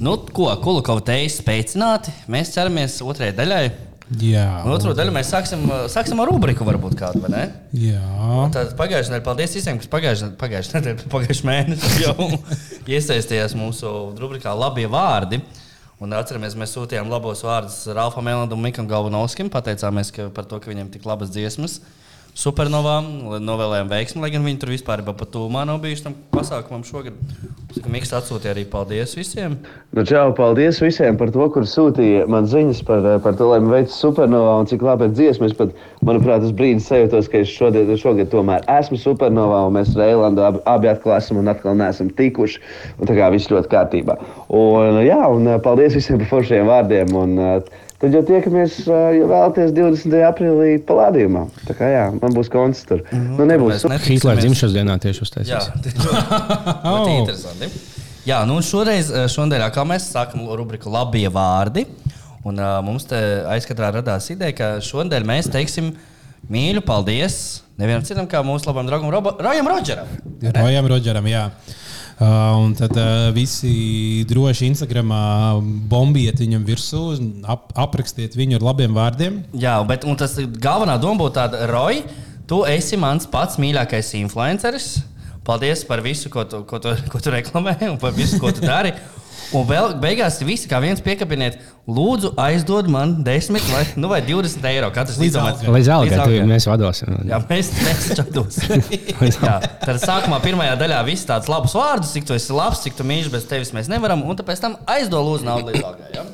Nu, ko, teiks spēcināti. Mēs ceramies otrajai daļai. Jā, Un otru daļu mēs sāksim, sāksim ar rubriku, varbūt kādu, vai ne? jā. Tad pagājušajā nedēļā, paldies visiem, kas pagājušajā nedēļā, pagājušajā mēnesī jau iesaistījās mūsu rubrikā Labie vārdi. Un atceramies, mēs sūtījām labos vārdus Ralfam Elandam un Mikam Galvanovskim. Pateicāmies ka par to, ka viņiem tik labas dziesmas. Supernovām, novēlējām veiksmi, lai gan viņi tur vispār bija pat tūmā nav bijuši tam pasākumam šogad. Miks atsūtīja arī paldies visiem. Nu, čau, paldies visiem par to, kur sūtīja man ziņas par, par to, lai man veicas supernovā un cik labi ir dziesmas. Pat, manuprāt, tas brīdis sajūtos, ka es šodien, šogad tomēr esmu supernovā un mēs ar Eilandu abi, abi atkal esam un atkal neesam tikuši. Un tā kā viss ļoti kārtībā. Un, jā, un paldies visiem par foršiem vārdiem. Un, Tad jau tiekamies, ā, ja vēlaties, 20. aprīlī palādījumā. Tā kā jā, man būs koncerts tur. Mm -hmm. Nu, nebūs Hitlera dzimšanas dienā tieši Jā, uztaisīs. ļoti interesanti. Jā, nu šoreiz, eh, šodien, kā mēs sākam rubriku Labie vārdi, un uh, mums te aizkadrā radās ideja, ka šodien mēs teiksim mīļu paldies nevienam citam, kā mūsu labam draugam Robo- Rojam Rodžeram. Rojam Rodžeram, jā. Uh, un tad uh, visi droši Instagramā bombiet viņam virsū, ap, aprakstiet viņu ar labiem vārdiem. Jā, bet tas galvenā doma būtu tāda, Roja, tu esi mans pats mīļākais influenceris. Paldies par visu, ko tu, ko tu, ko tu reklamē, un par visu, ko tu dari. Un vēl beigās visi kā viens piekabiniet, lūdzu, aizdod man 10 vai, nu, vai 20 eiro. Katrs Līdz algai. Līdz algai mēs vadosim. Jā, mēs. Jā, tad sākumā pirmajā daļā viss tāds labs vārds, cik tu esi labs, cik tu mīļš, bez tevis mēs nevaram. Un tad pēc tam aizdod lūdzu naudu līdz algai. Ja?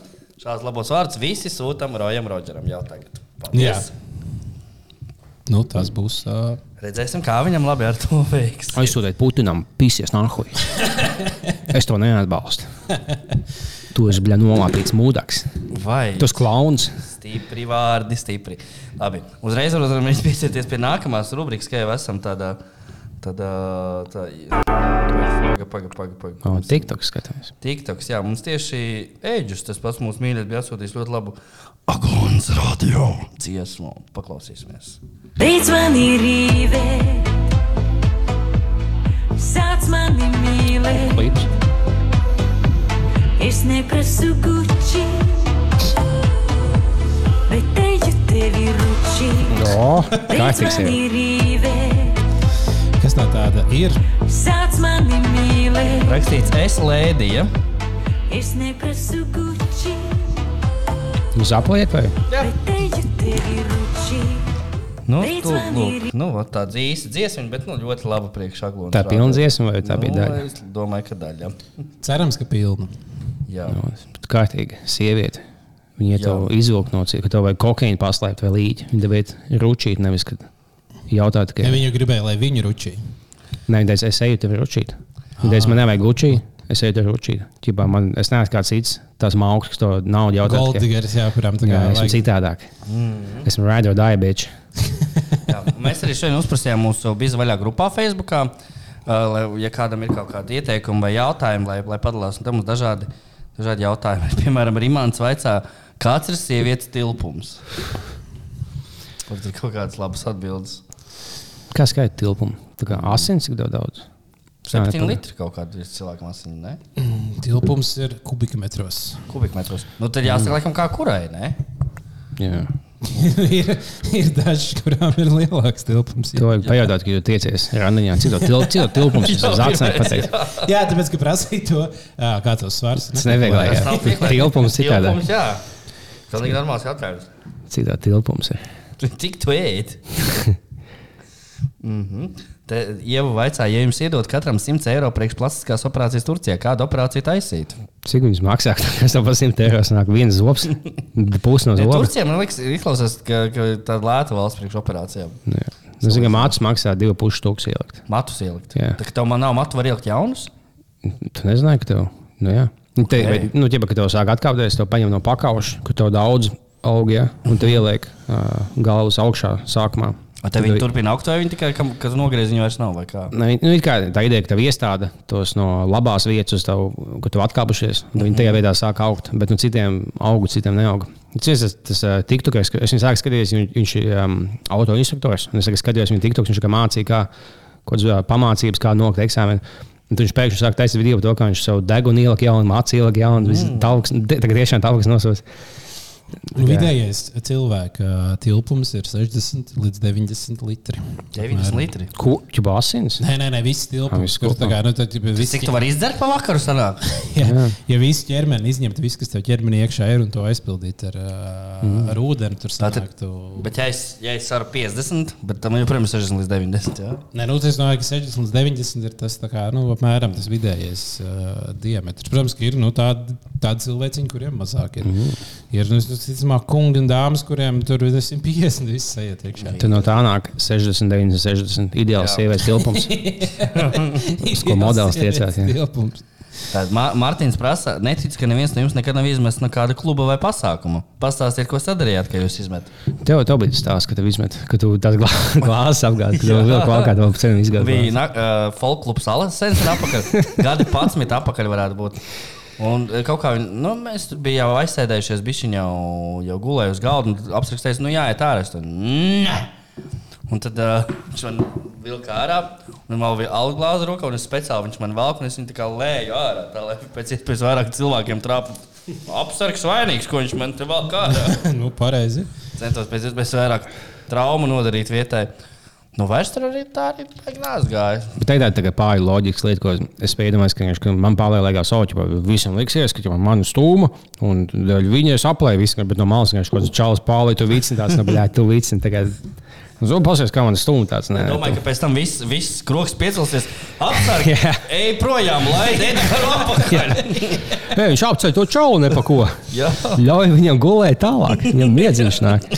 Šāds labs vārds visi sūtam Rojam Rodžeram jau tagad. Jā. Paldies. Nu, tas būs. Uh, Redzēsim, kā viņam labi ar to veiks. Aizsūtīt Putinam, pisies nahuj. Es to neatbalstu. Tu esi bļa nomāpīts mūdaks. Vai Tu esi klauns. stipri vārdi, stipri. Labi, uzreiz varam piesieties pie nākamās rubrikas, ka jau esam tādā. tādā tā, paga, paga, paga, paga. O, TikTok skatāmies. TikToks, jā, mums tieši ēģis, tas pats mūsu mīļākais, bija atsūtījis ļoti labu Aglons radio dziesmu. Paklausīsimies. Beidz mani rīvēt, sāc mani mīlēt. Es neprasu guči, bet eju tevi ruči. O, Beidz kārtīgs ir. kas tā tāda ir? sāc mani mīlēt. Rakstīts, es lēdīju. Es neprasu guči, Zapliet vai? bet eju tevi ruči. Nu, tu, lūk, nu, vot tāds īsts dziesma, bet nu, ļoti laba priekšaglona. Tā ir pilna dziesma vai tā bija daļa? Es domāju, ka daļa. Cerams, ka pilnu. Jā. Nu, Kārtīgi sieviete. Viņa to izvilka no cita, ka tev vajag kokaīnu paslēpt vai līķi. Viņa tev ir rūčīt, nevis kad jautāt, Ja ka viņu gribēja, lai viņu ručī. Nē, viņa teica, es eju tev rūčīt. Viņa teica, man nevajag gučī, es eju rūčīt. Ķipā, man, es neesmu kāds cits, tās mākslas, kas to naudu jautā. Golddigers, jā, kuram tā kā Jā, esmu citādāk. Esmu or die, bitch. Jā, mēs arī šodien uzprasījām mūsu bizu vaļā grupā, Facebook. Uh, lai, ja kādam ir kaut kādi ieteikumi vai jautājumi, lai, lai padalās, un tam mums dažādi, dažādi jautājumi. Piemēram, Rimāns vaicā, kāds ir sievietes tilpums? Varbūt ir kaut kādas labas atbildes. Kā skaita tilpumu? Tā kā asins, tev daudz? 7 Jā, litri kaut kāda ir cilvēkam asiņa, ne? Tilpums ir kubikmetros. Kubikmetros. Nu, tad jāsaka, laikam, kā kurai, ne? Jā. Ir, ir dažs, kurām ir lielāks tilpums. To vajag pajautāt, ka jūs tiecies randiņā. Cik tev til- cik tilpums ir? Es atceros pateikt. Jā, tāpēc, ka prasīja to, kā tas svars. Tas nevieglāk. Jā. Tilpums citādāk. Tilpums, jā. Pilnīgi normāls jautājums. Cik tev tilpums ir? Cik tu ēd? mm -hmm. Te Ieva vaicā, ja jums iedod katram 100 eiro priekš plastiskās operācijas Turcijā, kādu operāciju taisīt? Cik viņas maksā? Tas tev par 100 eiro sanāk viens zobs, pusi no. Turcijā man liekas, izklausās, ka, ka tāda lēta valsts priekš operācijām. Jā. Nu, zinu, ka mācis maksā 2,5 tūkstoši ielikt. Matus ielikt. Jā. Tā kā tev man nav matu, var ielikt jaunus. Tu nezināji, ka tev. Nu, jā. Nu, te, Ok. okay. nu, ķipa, kad tev sāk atkāpties, tev paņem no pakauša, ka tev daudz aug, ja, un tu ieliek uh, galvas augšā sākumā. Vai Tad viņi tu- turpina augt, vai viņi tikai, kam- kad nogriez viņu vairs nav, vai kā? Ne, Nu, kā tā ideja, ka tev iestāda tos no labās vietas, tavu, ko tu atkāpušies, un viņi tajā veidā sāk augt, bet nu, citiem aug, citiem neaug. Tas ir tas uh, tiktoks, es viņu sāku skatīties, viņš, viņš ir um, autoinstruktors, un es tagad skatījos viņa tiktoks, viņš kā mācīja, kā uh, pamācības, kā nokt eksāmenu. Un viņš pēkšņi sāk taisīt video par to, kā viņš savu degunu ielika jaunu, mācīja ielika jaunu, mm. tagad tiešām talks nosūs. Nu, vidējais cilvēka tilpums ir 60 līdz 90 litri. 90 litri. Ko? Čiba asins? Nē, nē, nē viss tilpums. Kur, tā kā, nu, tad, ja, viss, Cik tu vari izdzert pa vakaru sanāk? ja, ja visu ķermeni izņemt, viss, kas tev ķermenī iekšā ir, un to aizpildīt ar, mm. ar ūdeni, tur Tātad- sanāktu. Bet ja es, ja es varu 50, bet tam joprojām ir 60 līdz 90. Jā? Nē, nu, tas domāju, ka 60 līdz 90 ir tas, tā kā, nu, apmēram tas vidējais uh, diametrs. Protams, ka ir nu, tādi, tādi cilvēki, kuriem mazāk ir. Mm. Ir nu, ticamāk, kungi un dāmas, kuriem tur ir 150 viss aiziet iekšā. Tad no tā nāk 60, 90, 60. Ideāls sievietes tilpums. Uz ko modelis tiecās. Tilpums. Tad Mā- Mārtiņš prasa, neticu, ka neviens no jums nekad nav izmetis no kāda kluba vai pasākuma. Pastāstiet, ko sadarījāt, kad jūs izmetat. Tev, tev bija tas stāsts, ka tev izmet, ka tu tās glā- glāzes apgāzi, ka tev vēl kaut kādā veidā cenu Bija uh, folkluba salas sen sen atpakaļ. Gadi 11 atpakaļ varētu būt. Un eh, kaut kā nu, mēs tur bijām jau aizsēdējušies, bija jau, jau gulējuši uz galda un apstrakstējis, nu jā, iet ārā. Un tad uh, viņš man vilka ārā, un man bija alga glāze rokā, un es speciāli viņš man velku, un es viņu tā kā lēju ārā, tā lai pēc iespējas vairāk cilvēkiem trāpa. Apsargs vainīgs, ko viņš man te vēl ārā. nu, pareizi. Centos pēc iespējas vairāk traumu nodarīt vietai. Nu, vairs tur arī tā arī gāja. Bet tā ir tā pāri loģikas lieta, ko es spēju iedomāties, ka, viņš- man pārliekā soķi, ka visam liksies, ka man manu stūma, un viņa es aplēju visu, bet no malas viņš kaut kāds čalis pārlieku, tu vicini tāds, nu, bļā, tu vicini. Tagad, Zinu, pasies, kā man stūma tāds. Nē, Domāju, ka pēc tam viss, viss kroks piecelsies. Apsargi, Jā. ej projām, lai. Nē, viņš apceļ to čaulu nepako. Jā. Ļauj viņam gulēt tālāk, viņam miedziņš nāk.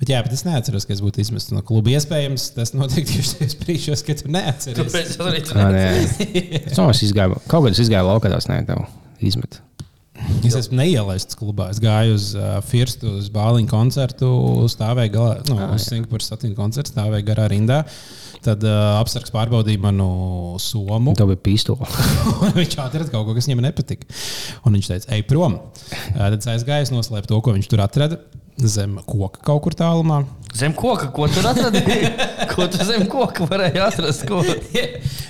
Bet, jā, bet es neatceros, ka es būtu izmests no kluba. Iespējams, tas notiek tieši tajos brīžos, kad tu neatceries. Tāpēc es domāju, es izgāju, kaut kad es izgāju laukā, tās nē, tev izmet. Es esmu neielaists klubā. Es gāju uz uh, Firstu, uz Bāliņu koncertu, stāvēju galā, no, Ah, uz Singapūras satīna koncertu, stāvēju garā rindā. Tad uh, apsargs pārbaudīja manu somu. Tev bija pistola. Un viņš atrada kaut ko, kas viņam nepatika. Un viņš teica, ej prom. Uh, Tad es noslēpu to, ko viņš tur atrada. Zem koka kaut kur tālumā. Zem koka, ko tur atradīji? ko tu zem koka varēji atrast? Ko?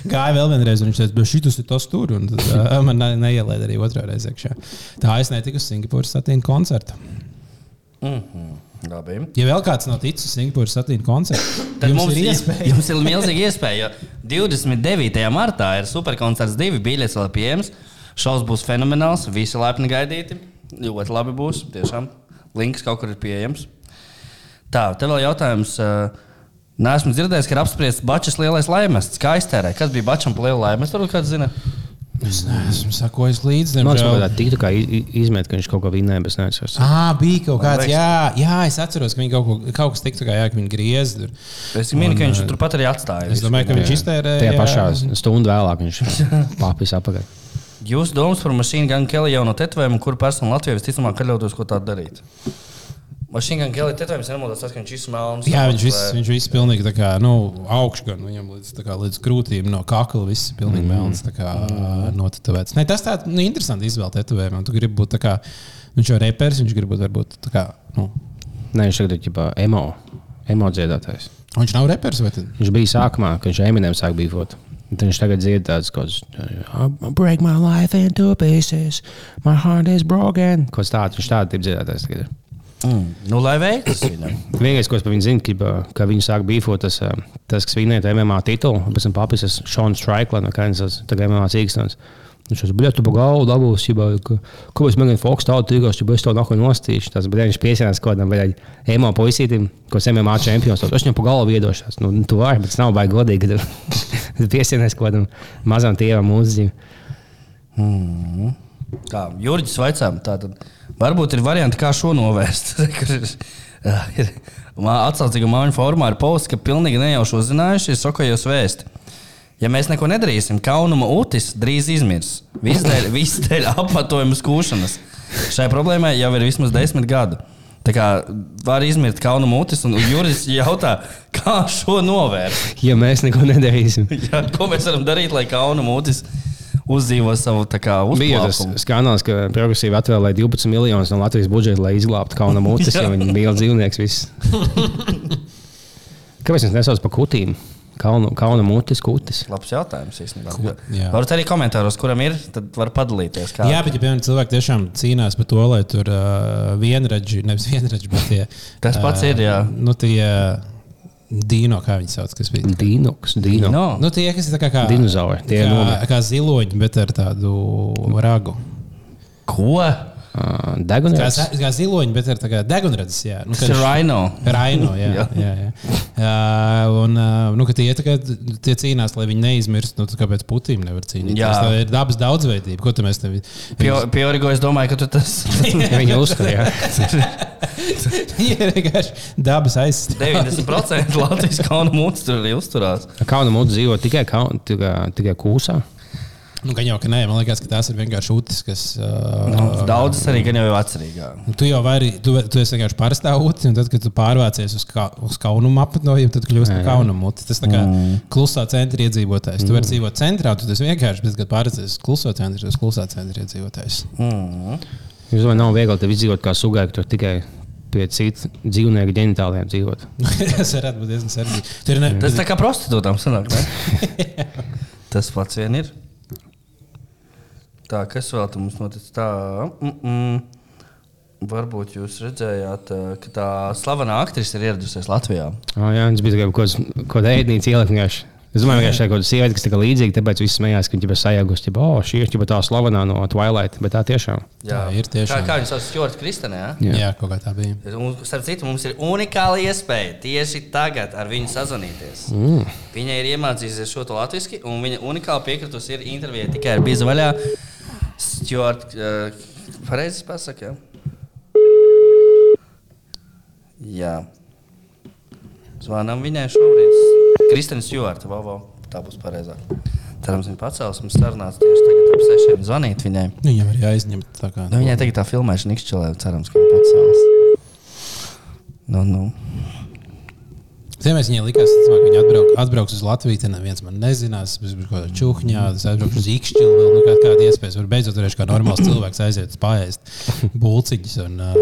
Gāja vēl vienreiz, un viņš teica, bet šis ir tas tur. Un tad uh, man ne, neielēja arī otrā reizē. iekšā. Tā es netiku uz Singapūras satīna koncertu. Labi. Ja vēl kāds nav ticis Singapūras satīna koncertu, Tad jums mums ir iespēja. Jums ir milzīga iespēja. jo 29. martā ir superkoncerts, divi biļetes vēl pieejams. Šovs būs fenomenāls, visi laipni gaidīti. Ļoti labi būs. Tiešām links kaut kur ir pieejams. Tā, tev vēl jautājums. Nē, esmu dzirdējis, ka ir apspriests Bačas lielais laimests. Kā iztērē? Kas bija Bačam par lielu laimestu? Varbūt kāds zina. Es neesmu sakojis līdzi. Man liekas, ka tā kā izmet, ka viņš kaut ko vinnēja, bet es neatceros. Ah, bija kaut kāds. Jā, jā, es atceros, ka viņi kaut, ko, kaut kas kā jā, ka viņi griez. Tur. Es minu, ka viņš turpat arī atstāja. Es domāju, ka viņš iztērēja. Tajā jā. pašā stundā vēlāk viņš papīs apakaļ. Jūsu domas par mašīnu gan Kelly jau no tetovējumu, kur persona Latvijā visticamāk atļautos ko tādu darīt? Mašīna gan Kelly tetovējums nemaldos tas, ka viņš izsmēlns. Jā, viņš viss, viņš viss pilnīgi tā kā, nu, augšs gan viņam līdz, tā kā, līdz krūtīm, no kakla viss ir pilnīgi melns, tā kā mm. notetovēts. Ne, tas tāds nu, interesants izvēle tetovējumam. Tu gribi būt tā kā, viņš jau repers, viņš grib būt varbūt tā kā, nu, Nē, viņš tagad ir ģipā emo, emo dziedātājs. viņš nav repers vai tad? Viņš bija sākumā, kad viņš Eminem sāk bīvot. Tad viņš tagad dzied tādas kaut kādas, break my life into pieces, my heart is broken. Kas tāds, viņš tāds ir dziedātājs tagad. ir. Mm. Nu, lai veiktu viņam. Vienīgais, ko es par viņu zinu, ka, ka viņi sāk bīvot, tas, ā, tas kas vinēja to MMA titulu, pēc tam papis ir Šons Straiklē, no Kansas, tagad MMA cīkstons. Viņš uz biļetu pa galvu dabūs, jau ko es mēģināju Fox tādu tīkos, ja es to nāku nostīšu. Tas bija viņš piesienās kaut kādam veļai emo puisītim, ko MMA čempions. Es viņam pa galvu iedošos. Nu, tu vari, bet tas nav baigi godīgi, kad piesienās kaut kādam mazam tievam mūziķim. Tā, Jurģis vaicām, tātad varbūt ir varianti, kā šo novērst. Atsaucīga māmiņa formā ir posts, ka pilnīgi nejauši uzzinājuši, ir sokojos vēsti. Ja mēs neko nedarīsim, kaunuma utis drīz izmirs. Viss dēļ, viss dēļ apmetojuma skūšanas. Šai problēmai jau ir vismaz desmit gadi. Tā kā var izmirt kaunuma utis, un Juris jautā, kā šo novērst. Ja mēs neko nedarīsim, Ja, ko mēs varam darīt, lai kaunuma utis uzdzīvo savu tā kā bija tas skandāls, ka progresīvi atvēlēja 12 miljonus no Latvijas budžeta, lai izglābtu kauna mutes, Jā. ja viņi bija dzīvnieks. viss. Kāpēc mēs nesaucam par kutīm? Kauna, kauna mutes, kutis. Labs jautājums īstenībā. Varat arī komentāros, kuram ir, tad var padalīties. Kā. Jā, bet ja piemēram cilvēki tiešām cīnās par to, lai tur uh, vienradži, nevis vienradži, bet tie. Tas pats ir, jā. Nu, tie dīno, kā viņi sauc, kas bija. Dīnoks, dīno. No. Nu, tie, kas ir kā, kā Dinozauri, tie ir kā, nomira. kā ziloņi, bet ar tādu ragu. Ko? Uh, Kā, Degunēs. kā ziloņi, bet ar kā. Jā, nu, Tas ir Rhino. Raino, jā, jā. jā, jā. Uh, un, uh, nu, ka tie, kā, tie cīnās, lai viņi neizmirst, nu, tad kāpēc Putīm nevar cīnīties? Jā. Tā ir dabas daudzveidība. Ko tu mēs tevi? Piorigo, es domāju, ka tu tas Viņa uzskatīja. Viņi ir vienkārši dabas aizstāvji. 90% Latvijas kauna mūcis tur arī uzturās. Kauna mutes dzīvo tikai, kaun, tikai, tikai kūsā. Nu, gan jau, ka nē, man liekas, ka tās ir vienkārši ūtis, kas. Uh, Nu, Daudzas arī gan jau ir atcerīgāk. Tu jau vari, tu, tu esi vienkārši parastā ūdens, un tad, kad tu pārvācies uz, ka, uz kaunumu apmetnojumu, tad kļūst par kaunumu. Tas tā kā mm. klusā centra iedzīvotājs. Tu vari dzīvot centrā, tu tas vienkārši, bet, kad pārvācies uz kluso centru, tas klusā centra iedzīvotājs. Es domāju, nav viegli tev izdzīvot kā sugai, ka tur tikai pie citu dzīvnieku ģenitāliem dzīvot. tas varētu būt diezgan sarežģīti. Tas tā kā prostitūtām sanāk. Tas pats vien ir. Tā, kas vēl tur mums notic? Tā, mm, mm. Varbūt jūs redzējāt, eh, ka tā slavenā aktrise ir ieradusies Latvijā. Oh, jā, viņš bija kaut kāda ēdnīca vienkārši. Es domāju, ka šī ir kaut kāda sieviete, kas ir līdzīga, tāpēc viss smējās, ka viņa ir sajaukusi, ka oh, šī ir tā slavenā no Twilight, bet tā tiešām. Tā ir tiešām. Kā, kā viņa sauc Stjorta Kristenē? Ja? jā. jā, kaut kā tā bija. Un, starp citu, mums ir unikāla iespēja tieši tagad ar viņu sazvanīties. Mm. Viņa ir iemācījusies šo to latviešu, un viņa unikāli piekritusi ir intervijā tikai ar Bīza vaļā. Stjort, uh, pareizi pasakā. Jā. Zvanām viņai šobrīd. Kristina Stjorta, Vavo, tā būs pareizāk. Cerams, viņa pacels. Mums sarunāts tieši tagad ap sešiem zvanīt viņai. Viņam arī aizņemt tā kā. Nu, viņai tagad tā filmēšana izšķelē, cerams, ka viņa pacels. Nu, nu. Ziemēs viņai likās, ka viņa atbrauk, atbrauks uz Latviju. Tad neviens man nezinās, tas būs kaut kāda čūhņā, tas atbrauks uz īkšķili. Vēl nu, kā, kāda iespēja. Var beidzot varēšu kā normāls cilvēks aiziet uz pāriest bulciņus. Un, uh,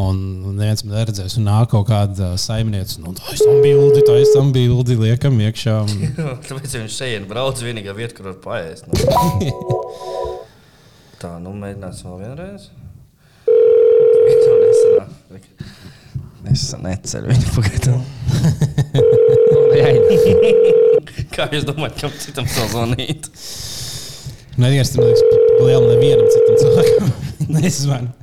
un neviens man neredzēs. Un nāk kaut kāda saimniece. Nu, tā ir bildi, tā ir bildi, liekam iekšā. Un, Tāpēc viņš šeit brauc vienīgā vieta, kur var paēst. Nu. Tā, nu mēģināsim vēl vienreiz. Viņam nesanāk. Es neceru viņu pagaidām. Kā jūs domājat, kam citam sazvanīt? Neviens nu, tam liekas, ka lielam nevienam citam cilvēkam nezvan.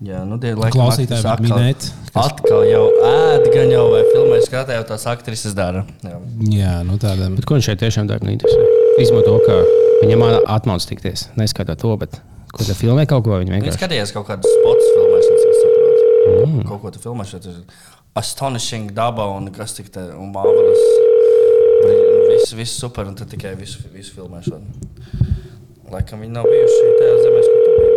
Jā, nu, tie ir laikam. Klausītāji, kā minēt. Atkal jau ēd, gan jau vai filmē skatē, jau tās aktrises dara. Jā, jā nu tādam. Bet ko viņš šeit tiešām dara? Izmanto, kā viņam atmauc tikties. Neskatot to, bet ko te filmē kaut ko. Viņa vienkārši skatījās kaut kādas spotus filmēšanas, es saprotu. Mm. Kaut ko tu filmē šeit. ir Astonishing daba un kas tik te un marvelous. Viss, viss super un tad tikai visu, visu filmēšanu. Laikam viņi nav bijuši tajā zemē, kur tu biji.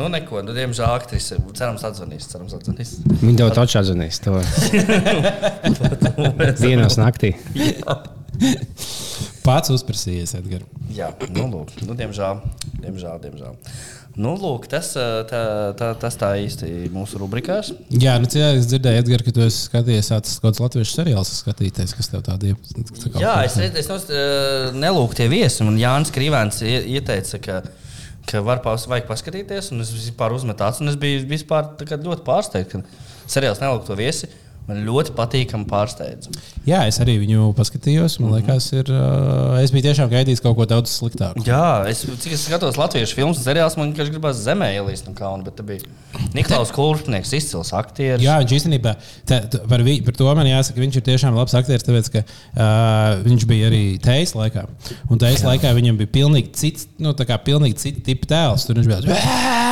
Nu, neko, nu, diemžēl aktrise. Cerams, atzvanīs. Cerams, atzvanīs. Viņa tev taču to vienos naktī. Pats uzprasījies, Edgars. Jā, nu, lūk, nu, diemžēl, diemžēl, diemžēl. Nu, lūk, tas, tā, tā, tas tā īsti mūsu rubrikās. Jā, nu, cik es dzirdēju, Edgars, ka tu esi skatījies kaut kāds latviešu seriāls, skatīties, kas tev tādi ir. Jā, es, es, es nelūku tie viesi. Man Jānis Krīvēns ie- ieteica, ka, ka var pas, vajag paskatīties. Un es vispār uzmetu acis, un es biju vispār, tā ļoti pārsteigts, ka seriāls nelūk to viesi. Man ļoti patīkami pārsteidz. Jā, es arī viņu paskatījos. Man liekas, ir, es biju tiešām gaidījis kaut ko daudz sliktāku. Jā, es, cik es skatos latviešu filmas un seriālus, man vienkārši gribās zemē ielīst no kauna. Bet te bija Niklaus Kultnieks, izcils aktieris. Jā, viņš īstenībā tā, par, vi, par to man jāsaka, ka viņš ir tiešām labs aktieris. Tāpēc, ka, uh, viņš bija arī teijas laikā. Un teijas laikā viņam bija pilnīgi cits, nu, tā kā pilnīgi cits tips tēls. Tur viņš bija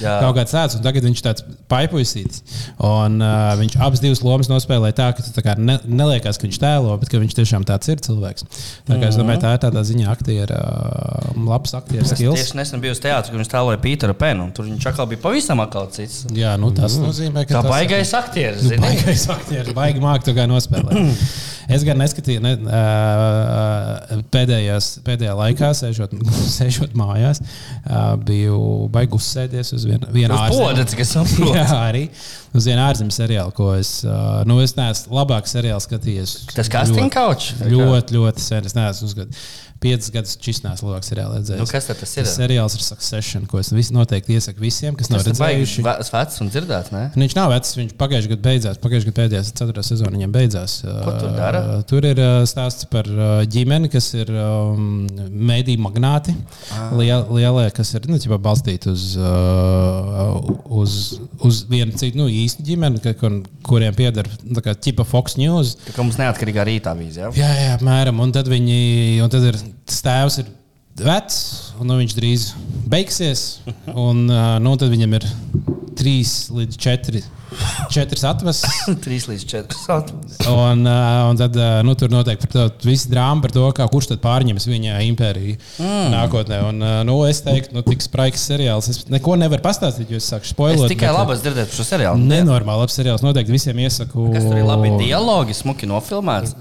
Jā. - kaut kāds tāds, un tagad viņš ir tāds paipuisīts. Un uh, viņš abas divas lomas nospēlēja tā, ka tā kā ne, neliekas, ka viņš tēlo, bet ka viņš tiešām tāds ir cilvēks. Tā kā es domāju, tā ir tādā ziņā aktiera, uh, labs aktieru Es skills. tieši nesen biju uz teātra, kur viņš tēloja Pīteru Penu. un Tur viņš atkal bija pavisam atkal cits. Jā, nu, tas nozīmē, ka Kā tas- baigais aktieris. Nu, baigais aktieris, baigi mākslinieks, to kā nospēlēt. Es gan neskatīju, ne, uh, pēdējās, pēdējā laikā, sēžot, sēžot mājās, uh, biju baigi uzsēdies uz vienu vienu es saprotu. Jā, arī uz vienu ārzemju seriālu, ko es. Nu, es neesmu labāk seriālu skatījies. Tas casting couch? Ļoti, ļoti, ļoti sen. Es neesmu uzskatījis. Piecas gadus čisnās labāk seriālu redzējis. Nu, kas tad tas ir? Tas seriāls ir Succession, ko es noteikti iesaku visiem, kas nav Tas ir redzējuši. baigi vecs un dzirdēts, ne? Nu, Viņš nav vecs, viņš pagājušajā gadā beidzās. Pagājušajā gadā pēdējā ceturtā sezona viņam beidzās. Ko tur dara? Uh, Tur ir uh, stāsts par uh, ģimeni, kas ir um, mēdīņu magnāti. Ah. Liel, lielie, kas ir nu, balstīti uz, uh, uz, uz vienu citu nu, īstu ģimeni, kur, kuriem pieder nu, ķipa Fox News. Tā kā mums neatkarīgā rītā vīzija. Jā, jā, apmēram. Un tad viņi, un tad ir tas tēvs ir vecs, un nu, viņš drīz beigsies. Un, uh, nu, tad viņam ir trīs līdz četri. Četras atvases, 3 līdz 4. un, uh, un tad uh, nu, tur notiek par to visu drāmu par to, kā, kurš tad pārņems viņa impēriju mm. nākotnē. Un, uh, nu, es teiktu, nu, tik spraigs seriāls. Es neko nevaru pastāstīt, jo es sāku Es spoilot. tikai bet, uh, labi dzirdēju par šo seriālu. Nenormāli labs seriāls. Noteikti visiem iesaku. Kas tur ir labi dialogi, smuki nofilmēts.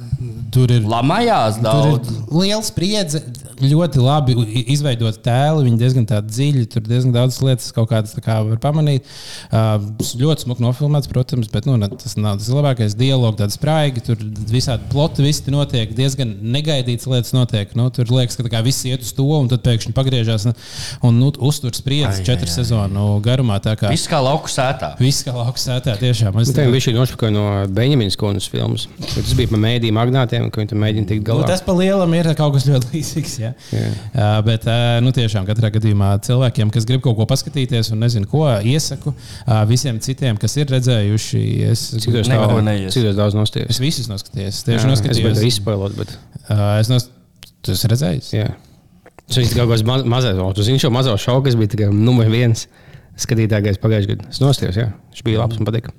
Tur ir Lamājās Tur daudz. ir liela spriedze, ļoti labi izveidot tēlu. Viņi diezgan dziļi, tur diezgan daudz lietas, kaut kādas tā kā var pamanīt. Uh, ļoti smuki nofilmēts, protams, bet nu, tas nav tas labākais dialogs, tāds spraigi. Tur visādi ploti, viss tur notiek, diezgan negaidīts lietas notiek. Nu, tur liekas, ka tā kā viss iet uz to, un tad pēkšņi pagriežās un, un nu, uztur spriedzes četru sezonu garumā. Tā kā Viss kā lauku sētā. viss kā lauks sētā tiešām. Es, Tā bija šī nošpakaļ no Benjamīnas kundzes filmas. Bet Tas bija par mēdīju magnātiem, ka viņi tur mēģina tikt Nu, galā. tas pa lielam ir kaut kas ļoti līdzīgs. Ja? Jā. Uh, bet, uh, nu, tiešām, katrā gadījumā cilvēkiem, kas grib kaut ko paskatīties, un nezinu, ko iesaku uh, visiem citiem, kas ir redzējuši, es, Cik daudz daudz daudz nostājas? es visus noskatījos. Es tieši Es noskatījos. biju izspēlot, bet. Uh, es nos... Tu esi redzējis? Jā. Tas bija kaut kāds ma mazais, o, tu zini šo mazo šoku, kas bija tikai numur viens skatītājs pagājušajā gadā. Es nostājos, jā. Viņš bija labs un patika.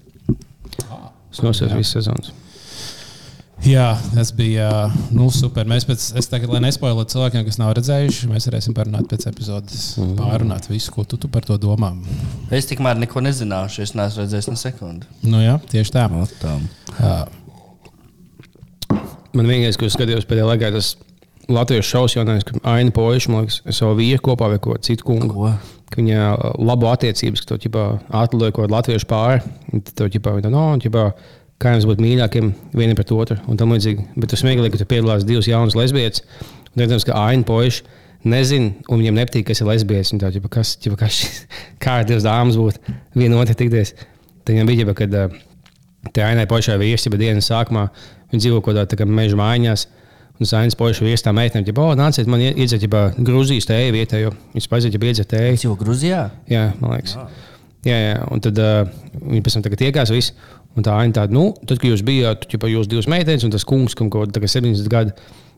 Es nostājos visas sezonas. Jā, tas bija uh, nu, super. Mēs pēc, es tagad, lai nespoilotu cilvēkiem, kas nav redzējuši, mēs varēsim parunāt pēc epizodes, mm. pārunāt visu, ko tu, tu par to domā. Es tikmēr neko nezināšu, es neesmu redzējis ne sekundi. Nu, jā, tieši tā. Tā. Man vienīgais, ko es skatījos pēdējā laikā, tas Latvijas šausmas jaunais, ka Aina Poļš, man liekas, ar savu vīru kopā vai ko citu kungu. Ko? Ka viņa uh, labo attiecības, ka to atlidoja kaut kādu latviešu pāri. tad To ķipā, viņa tā, no, ķipā, kā jums būt mīļākiem vienam pret otru un tam līdzīgi. Bet tas smieklīgi, ka tur piedalās divas jaunas lesbietes. Un, protams, ka Aina Poļš nezina, un viņam nepatīk, kas ir lesbietes. Viņa tā, kas, ķipā, kas, kā ar divas dāmas būt viena otru tikties. Tad viņam bija, ķipā, kad tā ainai pašai vīrs, bet dienas sākumā viņi dzīvo kaut kādā tā kā meža mājās. Un Sainas pošu viesā meitene, ja, oh, nāciet, man ie- iedzert, ja Grūzijas tēju vietējo. Viņš paiziet, ja iedzert tēju. Jo Grūzijā? Jā, man liekas. Jā, jā, un tad uh, viņi pēc tam tagad iekās visu. Un tā aina tāda, nu, tad, kad jūs bijāt, ja jūs divas meitenes, un tas kungs, kam kaut kāda 70 gadu,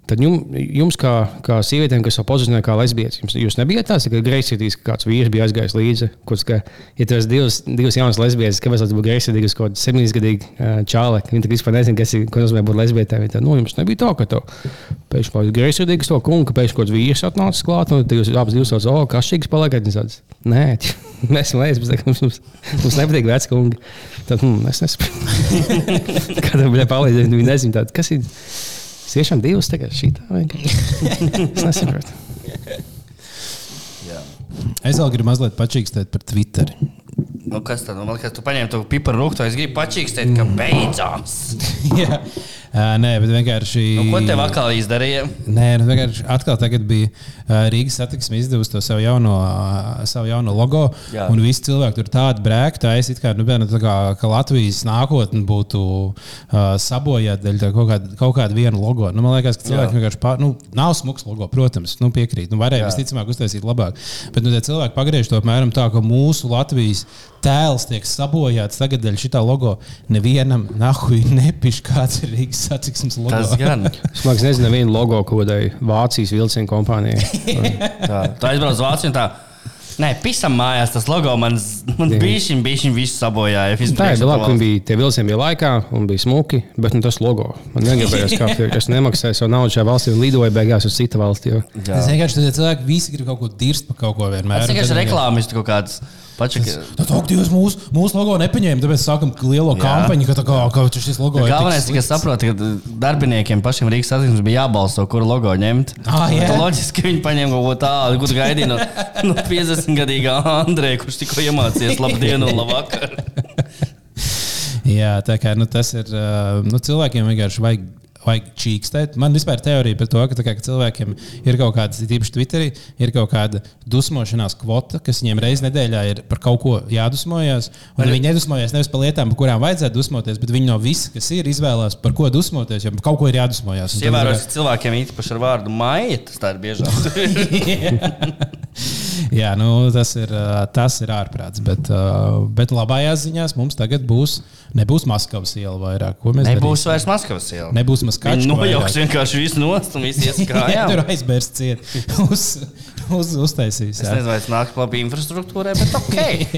tad jum, jums, kā, kā sievietēm, kas savu pozicionē kā lesbietes, jums, jūs nebijāt tās, ka greizsirdīgs, ka kāds vīrs bija aizgājis līdzi. Kaut kā, ja tas divas, divas jaunas lesbietes, kāpēc tas būtu greizsirdīgs, kaut kāds 70 gadīgs čāle, viņi vispār nezina, kas ir, ko nozīmē būt lesbietēm. Tā, nu, jums nebija tā, ka to pēkšņi kaut kāds greizsirdīgs to kungu, ka pēkšņi kaut kāds vīrs atnācis klāt, un jūs abas divas sauc, o, kašķīgs paliekat. Viņi sauc, nē, mēs esam lesbietes, mums, mums, mums nepatīk veci kungi. Tad, hmm, es nesaprotu. Kādam bija palīdzēt, viņi nezina, kas ir. Tiešām divas tagad šī tā vienkārši. Es nesaprotu. Es vēl gribu mazliet pačīkstēt par Twitter. Nu, kas tad? Nu, man liekas, tu paņēmi to piparu rūkstu. Es gribu pačīkstēt, ka beidzās. Jā, Ā, nē, bet vienkārši. Nu, ko tev atkal izdarīja? Nē, nu, vienkārši atkal bija uh, Rīgas satiksme izdevusi to savu jauno, uh, savu jauno logo. Jā. Un visi cilvēki tur tādu brēku, tā es it kā, nu, piemēram, tā kā ka Latvijas nākotne būtu uh, sabojāta dēļ tā kaut kāda, kaut kāda viena logo. Nu, man liekas, ka cilvēki vienkārši pār, nu, nav smuks logo, protams, nu, piekrīt. Nu, varēja visticamāk uztaisīt labāk. Bet nu, cilvēki pagriež to apmēram tā, ka mūsu Latvijas tēls tiek sabojāts tagad dēļ šitā logo. Nevienam nahuj nepiš, kāds ir Rīgas satiksmes logo. Tas gan. Es domāju, nezinu, vienu logo kādai Vācijas vilcienu kompānijai. Tā, tā aizbrauc uz Vāciju. un Tā. Nē, pisam mājās, tas logo man, man bija šim, bija šim visu sabojāja. visu Tā ir labi, ka bija tie vilcieni bija laikā un bija smuki, bet nu, tas logo man negribējās kāpt. jo Es nemaksāju savu naudu šajā valstī un lidoju beigās uz citu valsti. Jo. Es vienkārši tādu cilvēku visi grib kaut ko dirzt par kaut ko vienmēr. Tas vienkārši reklāmas kaut kāds. Pačak, Tad, ak, Dievs, mūsu, mūsu logo nepaņēma, tāpēc sākam lielo kampaņu, ka, tā kā, ka šis logo ir. Galvenais, ka saproti, ka darbiniekiem pašiem Rīgas satiksmes bija jābalso, kuru logo ņemt. Ah. Tad Loģiski, viņi paņēma kaut ko tādu, kur gaidīja no, no 50 gadīgā Andreja, kurš tikko iemācījies labdienu un labvakar. Jā, tā kā nu, tas ir. Nu, cilvēkiem vienkārši vajag. Vajag čīkstēt. Man vispār ir teorija par to, ka, kā, ka cilvēkiem ir kaut kāda, īpaši Twitterī, ir kaut kāda dusmošanās kvota, kas viņiem reizē nedēļā ir par kaut ko jādusmojas. Un viņi nedusmojas nevis par lietām, par kurām vajadzētu dusmoties, bet viņi no visa, kas ir, izvēlās, par ko dusmoties, jo par kaut ko ir jādusmojas. Es ievēroju, ka cilvēkiem īpaši ar vārdu maija, tas tā ir biežāk. Jā, nu, tas, ir, tas ir ārprāts. Bet, bet labājās ziņās mums tagad būs, nebūs Maskavas iela vairāk. Ko mēs Nebūs darīsim? vairs Maskavas iela. Nebūs Maskavas iela. nojauks vienkārši visu nost un visu ies Jā, kājām. tur aizbērs ciet. Uz, uz, uztaisīs. Es jā. nezinu, vai tas nāk labi infrastruktūrai, bet ok.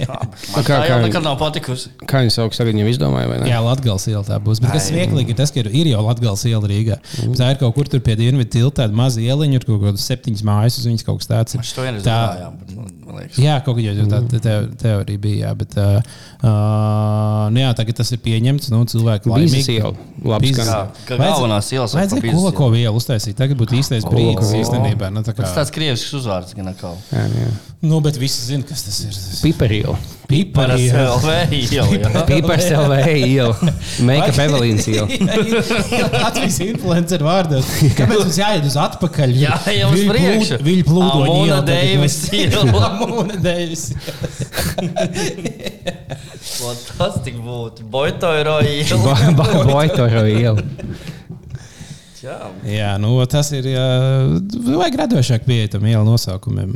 Kā- tā jau kā- nekad nav patikusi. Kā viņi sauc, tagad viņam izdomāja, vai ne? Jā, Latvijas iela tā būs. Bet kas smieklīgi ir tas, ka ir, ir jau Latvijas iela Rīgā. Mm. Tā ir kaut kur tur pie dienvidu tilta, tāda maza ieliņa, ir kaut kādas septiņas mājas, uz viņas kaut kas tāds. Tā- nu, liekas. Jā, kaut kāda tā, tā te, teorija bija. Jā, bet, uh, nu jā, tagad tas ir pieņemts. Nu, cilvēki Bīzes laimīgi. iela. Labi Bīzes- skan. Jā, ka galvenās ielas pa Vajadzēja Bīzes kolako vielu uztaisīt. Tagad būtu īstais brīdis īstenībā. Nu, tā kā, Tas tāds krievisks uzvārds gan atkal. Jā, jā. nu, bet visi zina, kas tas ir. SLV ielu. jā. Pipers LV. Make-up Evelīnas iela. Latvijas influencer vārdos. Kāpēc mums jāiet uz atpakaļ? Jā, jau uz priekšu. Viļ plūdo Amona Deivis Deivis. Vot Tas tik būtu. Boitoiro iela. Boitoro iela. Jā. Jā, nu, tas ir. Jā, vajag radošāk pieeja tam ielu nosaukumiem.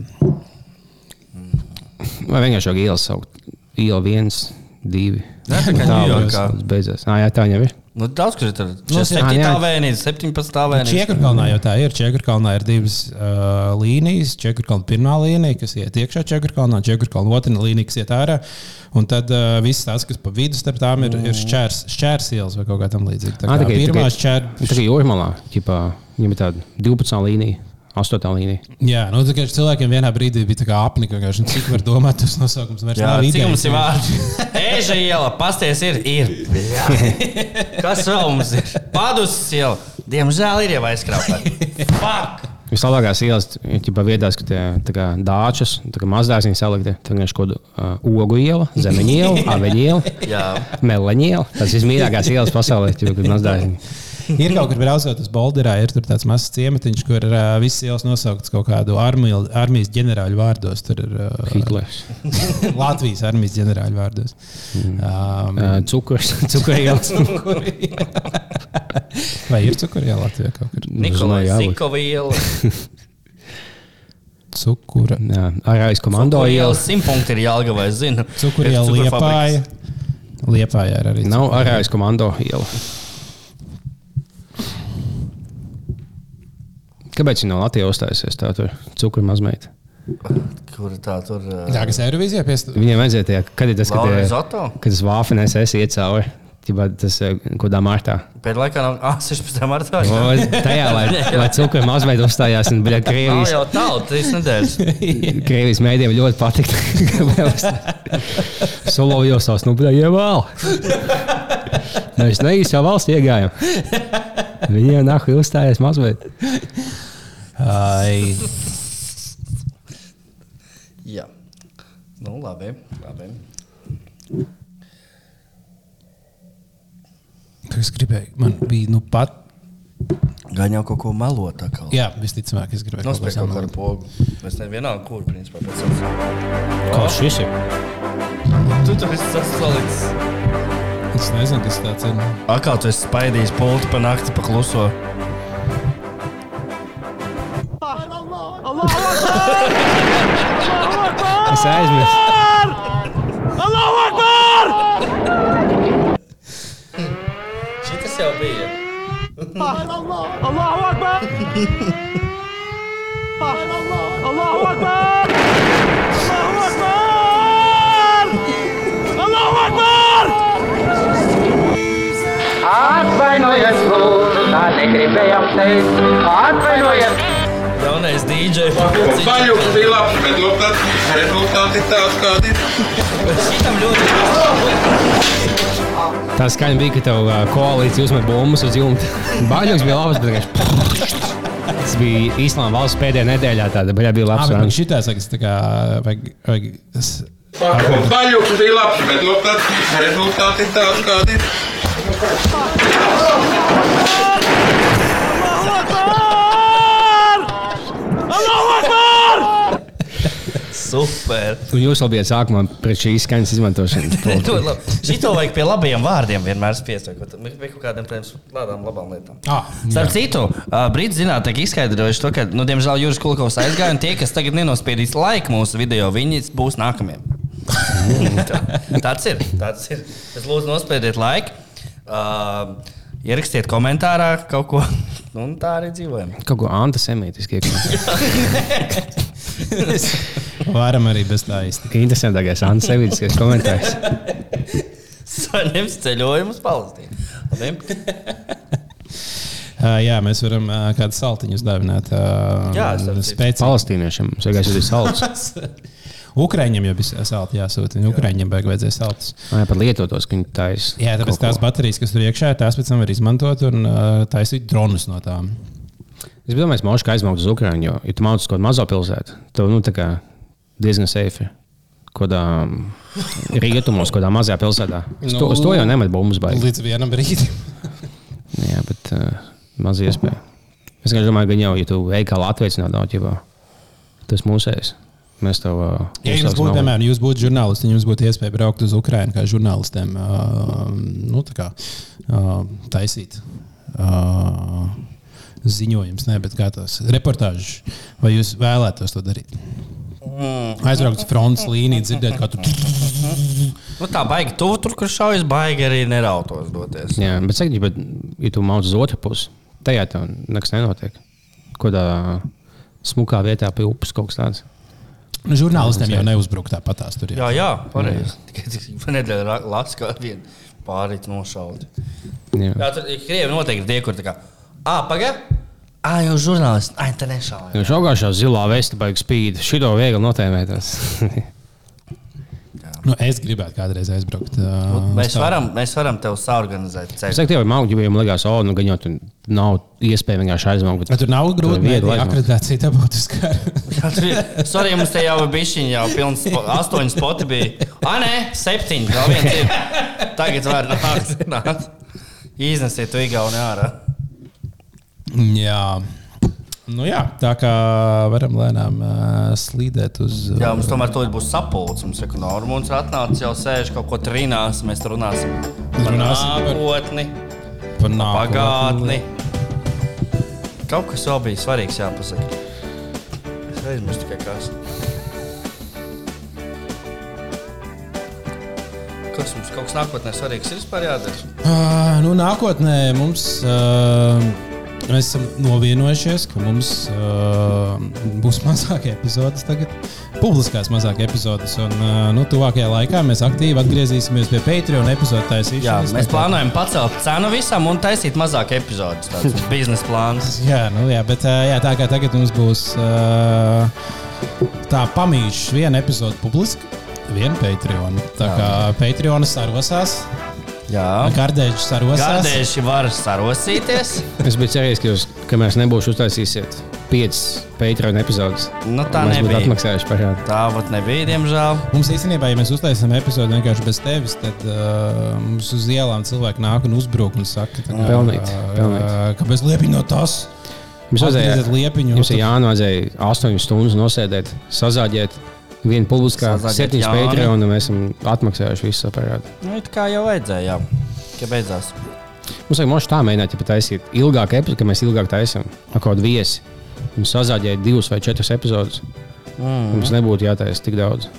Vai vienkārši jau ielas saukt? Iela viens, divi. Jā, tā kā Tā Ņujorkā. tas beidzās. Ah, jā, tā jau ir. Nu, daudz, kur ir tur. Nu, 7. jā. vēnijas, 17. vēnijas. Čiekurkalnā jau tā ir. Čiekurkalnā ir divas uh, līnijas. Čiekurkalna pirmā līnija, kas iet iekšā Čiekurkalnā, Čiekurkalna otrā līnija, kas iet ārā. Un tad uh, viss tas, kas pa vidu starp tām ir, ir šķērs, šķērs ielas vai kaut kā tam līdzīga. Tā kā tikai- pirmā šķērs. Tā kā jūrmalā, ķipā, viņam ir tāda 12 līnija, 8 līnija. Jā, nu, tā kā cilvēkiem vienā brīdī bija tā kā apnika, vienkārši, nu, cik var domāt, tas nosaukums vairs Jā, nav idejas. mums ir vārdi? Eža iela, pasties ir. ir. Kas vēl mums ir? Padusis iela. Diemžēl ir jau aizkrāpta. Fuck! Vislabākās ielas ir vietās, ka tie tā kā dāčas, tā kā mazdārziņi salikti. Tad vienkārši kaut kāda uh, ogu iela, zemeņa iela, aveņa iela, meleņa iela. Tas ir mīļākās ielas pasaulē, jau kad mazdārziņi. Ir kaut kur braucot uz Bolderā, ir tur tāds mazs ciematiņš, kur uh, viss ielas nosaukts kaut kādu armiju, armijas ģenerāļu vārdos. Tur ir uh, Hitlers. Latvijas armijas ģenerāļu vārdos. Um, Ā, Cukurs, cukurielas. vai ir cukurija Latvijā kaut kur? Nikolai iela. Cukura. Jā, ārējais komando Cukura iela. iela simtpunkti ir Jālgavā, es zinu. Cukurija Ir Liepāja. Liepāja ir arī. Nav ārējais komando iela. Kāpēc viņa no Latvijas uzstājusies? Tā tur cukuru mazmeita. Kur tā tur? ā, Tā, kas Eirovīzijā piestāv. Viņiem vajadzēja tajā, kad ir tas, kad, Laura tie- Zoto? kad tas vāfenēs esi iet cauri. Ķibā Tas eh, kādā martā. Pēdējā laikā nav ah, 16. martā. O, Tajā, lai, lai cukuru mazmeita uzstājās, un Nav Krievijas, jau tālu, trīs nedēļas. Krievijas mēdījiem ļoti patika. Solovjos tās, nu, bija ievēl. Mēs neīstā valsts iegājām. Viņiem nahu uzstājās mazmeita. Ai, Jā. Nu, labi. labi. kas gribēja? Man bija nu pat. Gan jau kaut ko melot. Jā, visticamāk, es gribēju Nospēj kaut ko kādu pogu. Mēs nevienam, kur principā pēc tam. Kā šis ir? Tu tur esi saslicis. Es nezinu, kas tāds ir. Akā tu esi spaidījis pulti pa nakti Allah! Allahu Akbar! Allah Akbar! Allah mas... Allahu Akbar! Gente, Allah Allah o Allah Allah Akbar! Allah Akbar! Allah Akbar! Allah Akbar! Atvainojos, lūdzu, tā negribu jums teikt. Atvainojos! Jaunais DJ. Paļuks bija labs, bet rezultāti ir tāds, kādi ir. Šitam ļoti. Tā skaņa bija, ka tev koalīcija uzmet bumbas uz jumta. Baļķis bija labs, bet vienkārši. Tas bija īstenībā valsts pēdējā nedēļā. Tāda bija Ah, labs. bet man rangs. šitā saka, tā kā vajag, vajag es, Paļuks bija labs, bet rezultāti ir tāds, kādi ir. Super. Un jūs vēl bijat sākumā pret šīs skaņas izmantošanu. To labi. Šito vajag pie labiem vārdiem vienmēr tad- Pie kaut kādiem tādām labām lietām. Ah, Starp citu, brīdī zinātnē izskaidrojuši to, ka, nu, diemžēl, Juris Kulkovs aizgāja, un tie, kas tagad nenospiedīs laiku mūsu video, viņi būs nākamie. Tā- tāds ir. Tāds ir. Es lūdzu, nospiediet laiku. Uh, ierakstiet komentārā kaut ko. Un tā arī dzīvojam. Kaut ko antisemītisku. Varam arī bez tā īsti. Interesantākais antisemītiskais komentārs. Saņems ceļojumu uz Palestīnu. Labi? Uh, jā, mēs varam uh, kādu saltiņu uzdāvināt. Uh, Jā, spēcīgi. Palestīniešiem sagaišot ir salds. Ukrāņiem jau bija salti jāsūta. Ukrāņiem beig vajadzēja saltus. Vai pat lietotos, ka viņi taisa. Jā, tāpēc tās baterijas, kas tur iekšā, tās pēc tam var izmantot un uh, taisīt dronus no tām. Es domāju, ka Moškā aizmaukt uz Ukraiņu, jo, ja tu uz kaut kādu mazo pilsētu, tad nu, tā kā diezgan safe. Kādā rietumos, kādā mazajā pilsētā. Uz to, uz to jau nemet bumbas baigi. Līdz vienam brīdim. Jā, bet uh, maz iespēja. Es domāju, ka jau, ja tu veikalā atveicināt daudz, jau tas mūsējs. Mēs tev. Uh, Ja jums būtu, piemēram, jūs būtu žurnālisti, jums būtu iespēja braukt uz Ukrajinu kā žurnālistiem, uh, nu, tā kā uh, taisīt. Uh, Ziņojums, ne, bet kā tās reportāžas, vai jūs vēlētos to darīt? Aizbraukt uz frontes līniju, dzirdēt, kā tur Nu, tā baigi tuvu tur, kur šaujas, baigi arī nerautos doties. Jā, bet saka, bet, ja tu mauc uz otru pusi, tajā tev nekas nenotiek. Kādā smukā vietā pie upes kaut kas tāds. Nu, žurnālistiem jau neuzbrukt tāpatās. Tur, Jā, jā, pareizi. Tikai nedēļa lasa, kā viena pārīt nošauti. Jā. Jā, tur ir krievi noteikti tie, kur tā kā, ah, pagaidi! Ah, jau žurnālisti, ah, tā nešauja. Jo šaugāšā zilā vesta baigs spīd. Šito viegli notēmēties. Nu, es gribētu kādreiz aizbraukt. Uh, Mēs varam, mēs varam tev saorganizēt Es tev ir maugi, ja viņam liekas, o, nu, gan jau tur nav iespēja vienkārši aizmaukt. Bet tur nav grūti viegli akreditācija dabūt uz ir- Sorry, mums te jau bija bišķiņi, jau pilns, astoņi spoti bija. Ah, nē, septiņi, vēl viens ir. Tagad var nākt. nākt. Iznesiet to Igauni ārā. Jā. Nu jā, tā kā varam lēnām uh, slīdēt uz. Uh, Jā, mums tomēr to būs sapulcs. Mums ir Normons atnācis, jau sēž kaut ko trīnās. Mēs tur Runāsim par- nākotni, par pagātni. Kaut kas vēl bija svarīgs jāpasaka. Es aizmirsu tikai kas. Kas mums kaut kas nākotnē svarīgs ir vispār jādara? Uh, nu, nākotnē mums. Uh, Mēs esam novienojušies, ka mums uh, būs mazāk epizodes tagad, publiskās mazāk epizodes. Un uh, nu, tuvākajā laikā mēs aktīvi atgriezīsimies pie Patreon epizodu Jā, taisīšanas. mēs Tā plānojam pacelt cenu visam un taisīt mazāk epizodes. Tas ir biznesa plāns. Jā, nu, jā, bet uh, jā, tā kā tagad mums būs uh, tā pamīšs viena epizode publiski, viena Patreon. Tā kā Patreon sarosās, Jā, Gardēģis sarosās. Gardēši var sarosīties. Es biju cerējis, ka jūs, kamēr nebūšu uztaisīsiet piecas Patreon epizodes, Nu, tā mēs būtu nebija. atmaksājuši parādu. Tā vat nebija, diemžēl. Mums īstenībā, ja mēs uztaisām epizodi vienkārši bez tevis, tad uh, mums uz ielām cilvēki nāk un uzbruk un saka, tā kā, Pelnīt, pelnīt. Uh, kāpēc liepiņ no tas? Jums vajadzēja, liepiņu. jums ir vajadzēja 8 stundas nosēdēt, sazāģēt. Vienu publiskā, septiņas. Patreon, un mēs esam atmaksājuši visu parādu. Nu, it kā jau vajadzēja, jā. Ka beidzās. Mums vajag mošu tā mēģināt, ja taisīt ilgāku epizodu, ka mēs ilgāk taisām ar kaut kādu viesi. Mums sazāģēja divas vai četras epizodes. Mm. Mums nebūtu jātaisa tik daudz.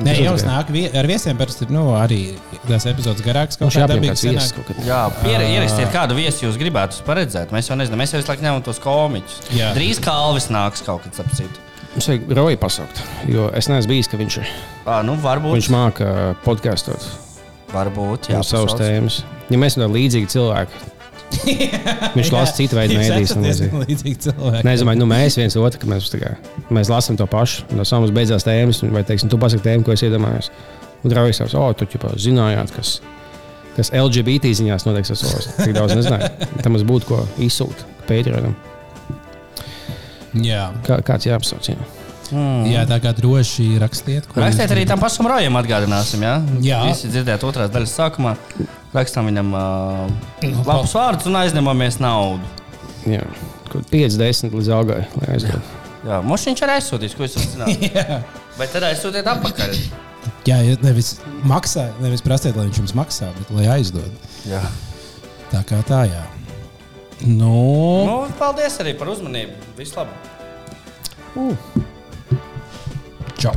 Nē, Tas jau tikai- nāk vie, ar viesiem, parasti ir nu, arī tās epizodes garākas. Mums Kaut kā kāds viesis. Jā, pier, ierakstiet, kādu viesi jūs gribētu paredzēt. Mēs jau nezinām, mēs jau visu laiku ņemam tos komiķus. Jā. Drīz kā Alvis nāks kaut kad sapcīt. Mums vajag Roju pasaukt, jo es neesmu bijis, ka viņš, ir- Ā, nu, varbūt. viņš māca podkāstot Varbūt, jā. no savas tēmas. Ja mēs esam līdzīgi cilvēki, viņš lasa citu veidu mēdīs. es domāju, nu, mēs viens otru, ka mēs, kā, mēs lasām to pašu. No savas beidzās tēmas, vai teiksim, tu pasaki tēmu, ko es iedomājos. Un draugs jau saka, o, tu ķipā, zinājāt, kas, kas LGBT ziņās notiek. To tik daudz nezināju. Tam mums būtu ko izsūtīt Patreonam. Jā. Kā, kāds jāapsauc? Jā. Jā, tā kā droši rakstiet. Rakstiet jūs arī tam pašam rojam, atgādināsim. Jā, Jā. Visi dzirdēt otrās daļas sākumā. Rakstām viņam uh, labus vārdus un aizņemamies naudu. Jā. Kaut 50 līdz augai. Jā, mums viņš arī aizsūtīs, ko es uzzināju. Jā. Bet tad aizsūtiet atpakaļ. Jā, nevis maksā, nevis prasiet, lai viņš jums maksā, bet lai aizdod. Jā. Tā kā tā, jā. Nu, Nu, paldies arī par uzmanību. Vislabāk! čau!